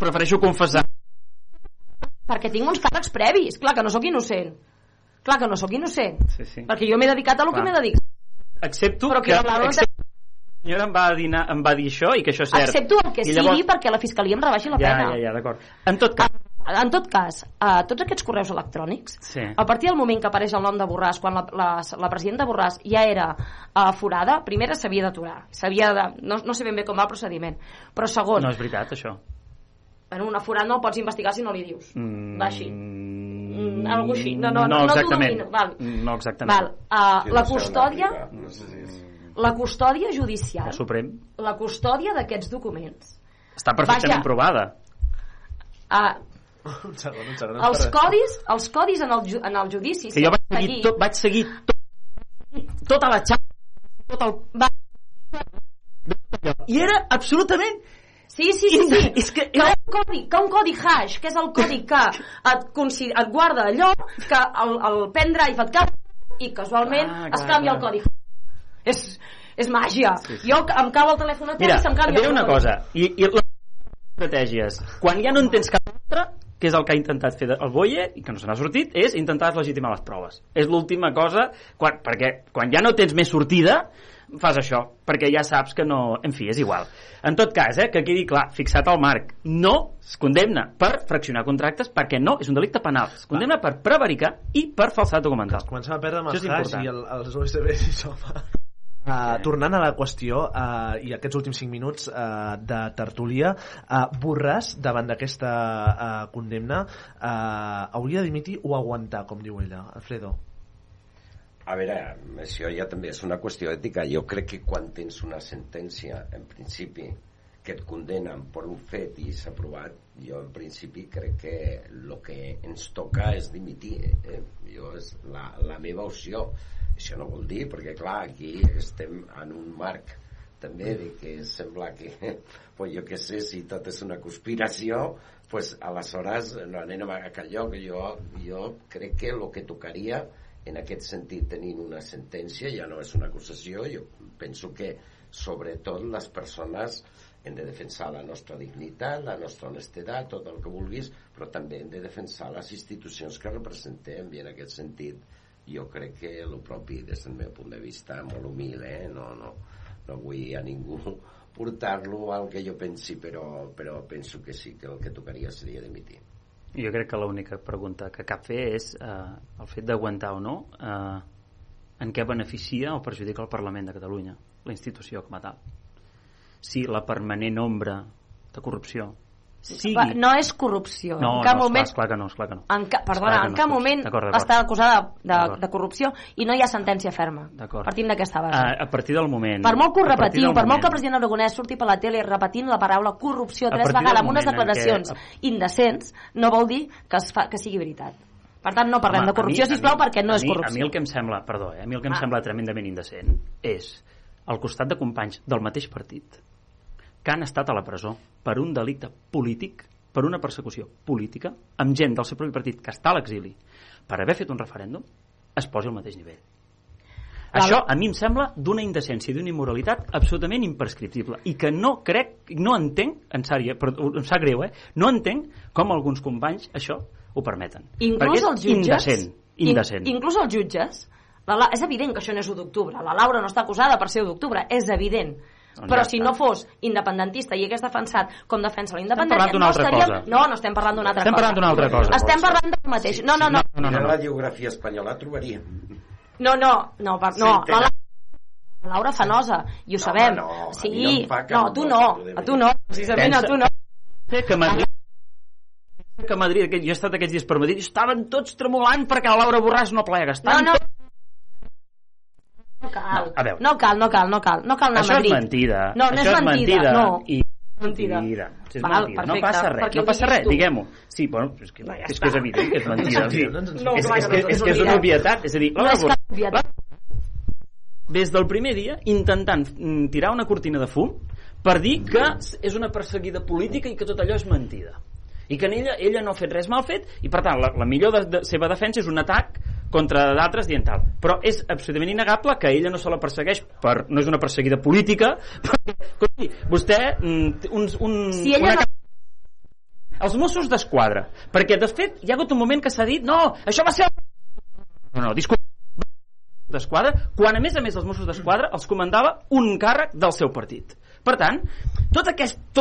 prefereixo confessar Perquè tinc uns càrrecs previs. Clar que no sóc innocent. Clar que no sóc innocent. sí, sí. Perquè jo m'he dedicat a lo que Clar. m'he dedicat. accepto Però que que, la accepto, senyora em va, dinar, em va dir això i que això és cert Accepto el que I sigui perquè la fiscalia em rebaixi la ja, pena. ja, ja, d'acord en tot cas, En tot cas, uh, tots aquests correus electrònics, sí. a partir del moment que apareix el nom de Borràs, quan la, la, la presidenta Borràs ja era uh, forada, primera s'havia d'aturar. S'havia de... No, no sé ben bé com va el procediment. Però segon, no és veritat això en un aforat no pots investigar si no li dius. mm, Va així. Mm, algo així. No, no, no no, no exactament domino. Val. no exactament Val. Uh, Sí, la no custòdia No sé si és... la custòdia judicial el Suprem la custòdia d'aquests documents està perfectament Vaja. provada uh, Un segon, un segon. els codis els codis en el, ju- en el judici que jo vaig seguir, aquí- tot, vaig seguir tot, tota la xarxa tot el... Va. i era absolutament Sí, sí, sí, sí. És que- que, un codi, que un codi hash, que és el codi que et, et guarda allò, que el, el pendrive et cau i casualment Ah, es clar, canvia clar. el codi. És, és màgia. Sí, sí. Jo em cau el telèfon a terra Mira, i se'm canvia el una codi. cosa i, i les estratègies quan ja no en tens cap altra que és el que ha intentat fer el Boye i que no se n'ha sortit, és intentar legitimar les proves. És l'última cosa, quan, perquè quan ja no tens més sortida, fas això, perquè ja saps que no... En fi, és igual. En tot cas, eh, que quedi clar, fixat al marc, no es condemna per fraccionar contractes perquè no és un delicte penal. Es condemna per prevaricar i per falsedat documental. Comencem a perdre amb els hash i el, els USBs i soma. Uh, tornant a la qüestió uh, i aquests últims 5 minuts uh, de tertúlia uh, Borràs davant d'aquesta uh, condemna uh, hauria de dimitir o aguantar com diu ella Alfredo A veure, això ja també és una qüestió ètica. Jo crec que quan tens una sentència, en principi, que et condenen per un fet i s'ha aprovat, jo en principi crec que el que ens toca és dimitir. Eh? Jo és la, la meva opció. Això no vol dir, perquè clar, aquí estem en un marc també de que sembla que, pues jo què sé, si tot és una conspiració, pues aleshores no anem a aquell lloc. Jo, jo crec que el que tocaria en aquest sentit tenint una sentència ja no és una acusació jo penso que sobretot les persones hem de defensar la nostra dignitat, la nostra honestedat, tot el que vulguis, però també hem de defensar les institucions que representem i en aquest sentit jo crec que el propi des del meu punt de vista molt humil, eh? no, no, no vull a ningú portar-lo al que jo pensi, però, però penso que sí que el que tocaria seria dimitir. Jo crec que l'única pregunta que cap fer és eh, el fet d'aguantar o no eh, en què beneficia o perjudica el Parlament de Catalunya, la institució com a tal. Si la permanent ombra de corrupció sigui... No és corrupció. No, en cap no, moment... esclar, esclar que no, esclar que no. En ca... Perdona, Esclar que en no cap és moment corrupció. D'acord, d'acord. està acusada de, de corrupció i no hi ha sentència ferma. D'acord. Partim d'aquesta base. A, a partir del moment... per molt que ho repetiu, del per molt que el moment- president Aragonès surti per la tele repetint la paraula corrupció tres vegades amb unes moment declaracions què- indecents, no vol dir que, es fa, que sigui veritat. Per tant, no parlem Home, de corrupció, mi- sisplau, a mi- perquè no a és mi- corrupció. A mi el que em sembla, perdó, eh, a mi el que em Ah. sembla tremendament indecent és al costat de companys del mateix partit que han estat a la presó per un delicte polític, per una persecució política, amb gent del seu propi partit que està a l'exili per haver fet un referèndum, es posi al mateix nivell. Això a mi em sembla d'una indecència d'una immoralitat absolutament imprescriptible i que no crec, no entenc, en sèrio, però em sap greu, eh? no entenc com alguns companys això ho permeten. Inclús Perquè és els jutges... indecent, indecent. In, inclús els jutges... La, La- és evident que això no és 1 d'octubre. La Laura no està acusada per ser 1 d'octubre, és evident. Però ja si no fos independentista i hagués defensat com defensa la parlant independència, d'una no altra estaríem... cosa. No, no estem parlant d'una altra Estem cosa. parlant d'una altra cosa. Estem parlant del mateix. No, no, no. no, no, no. la geografia espanyola trobaríem. No, no, no, per, no. Sí, La, la Laura Fanosa, i ho No, sabem. no, a sí, no no, tu no, cosa, a tu no, precisament a tu no. Sé que Madrid que a Madrid, jo he estat aquests dies per Madrid i estaven tots tremolant perquè la Laura Borràs no plega. No, Estan no. tots- No cal, a veure. no cal, no cal, no cal, no cal anar Això a és Madrid. mentida. No, no Això és mentida, no. I... Mentida. Mentida. Això és Val, mentida. No passa res, perquè no passa res, diguem-ho. Sí, bueno, és que, No, ja és, està. que és evident que és mentida. Sí, no No, és, clar és, que que, no, és, és que és una obvietat. És a dir, No és cap obvietat. des del primer dia intentant mm, tirar una cortina de fum per dir que és una perseguida política i que tot allò és mentida i que en ella, ella no ha fet res mal fet i per tant la, la millor de, de, seva defensa és un atac contra d'altres dient tal. Però és absolutament innegable que ella no se la persegueix per, no és una perseguida política perquè, escolti, vostè mm, un, un, Si ella una no- els Mossos d'Esquadra. Perquè de fet hi ha hagut un moment que s'ha dit no, això va ser no, no, disculpa d'Esquadra, quan a més a més els Mossos d'Esquadra els comandava un càrrec del seu partit. Per tant, tot aquest,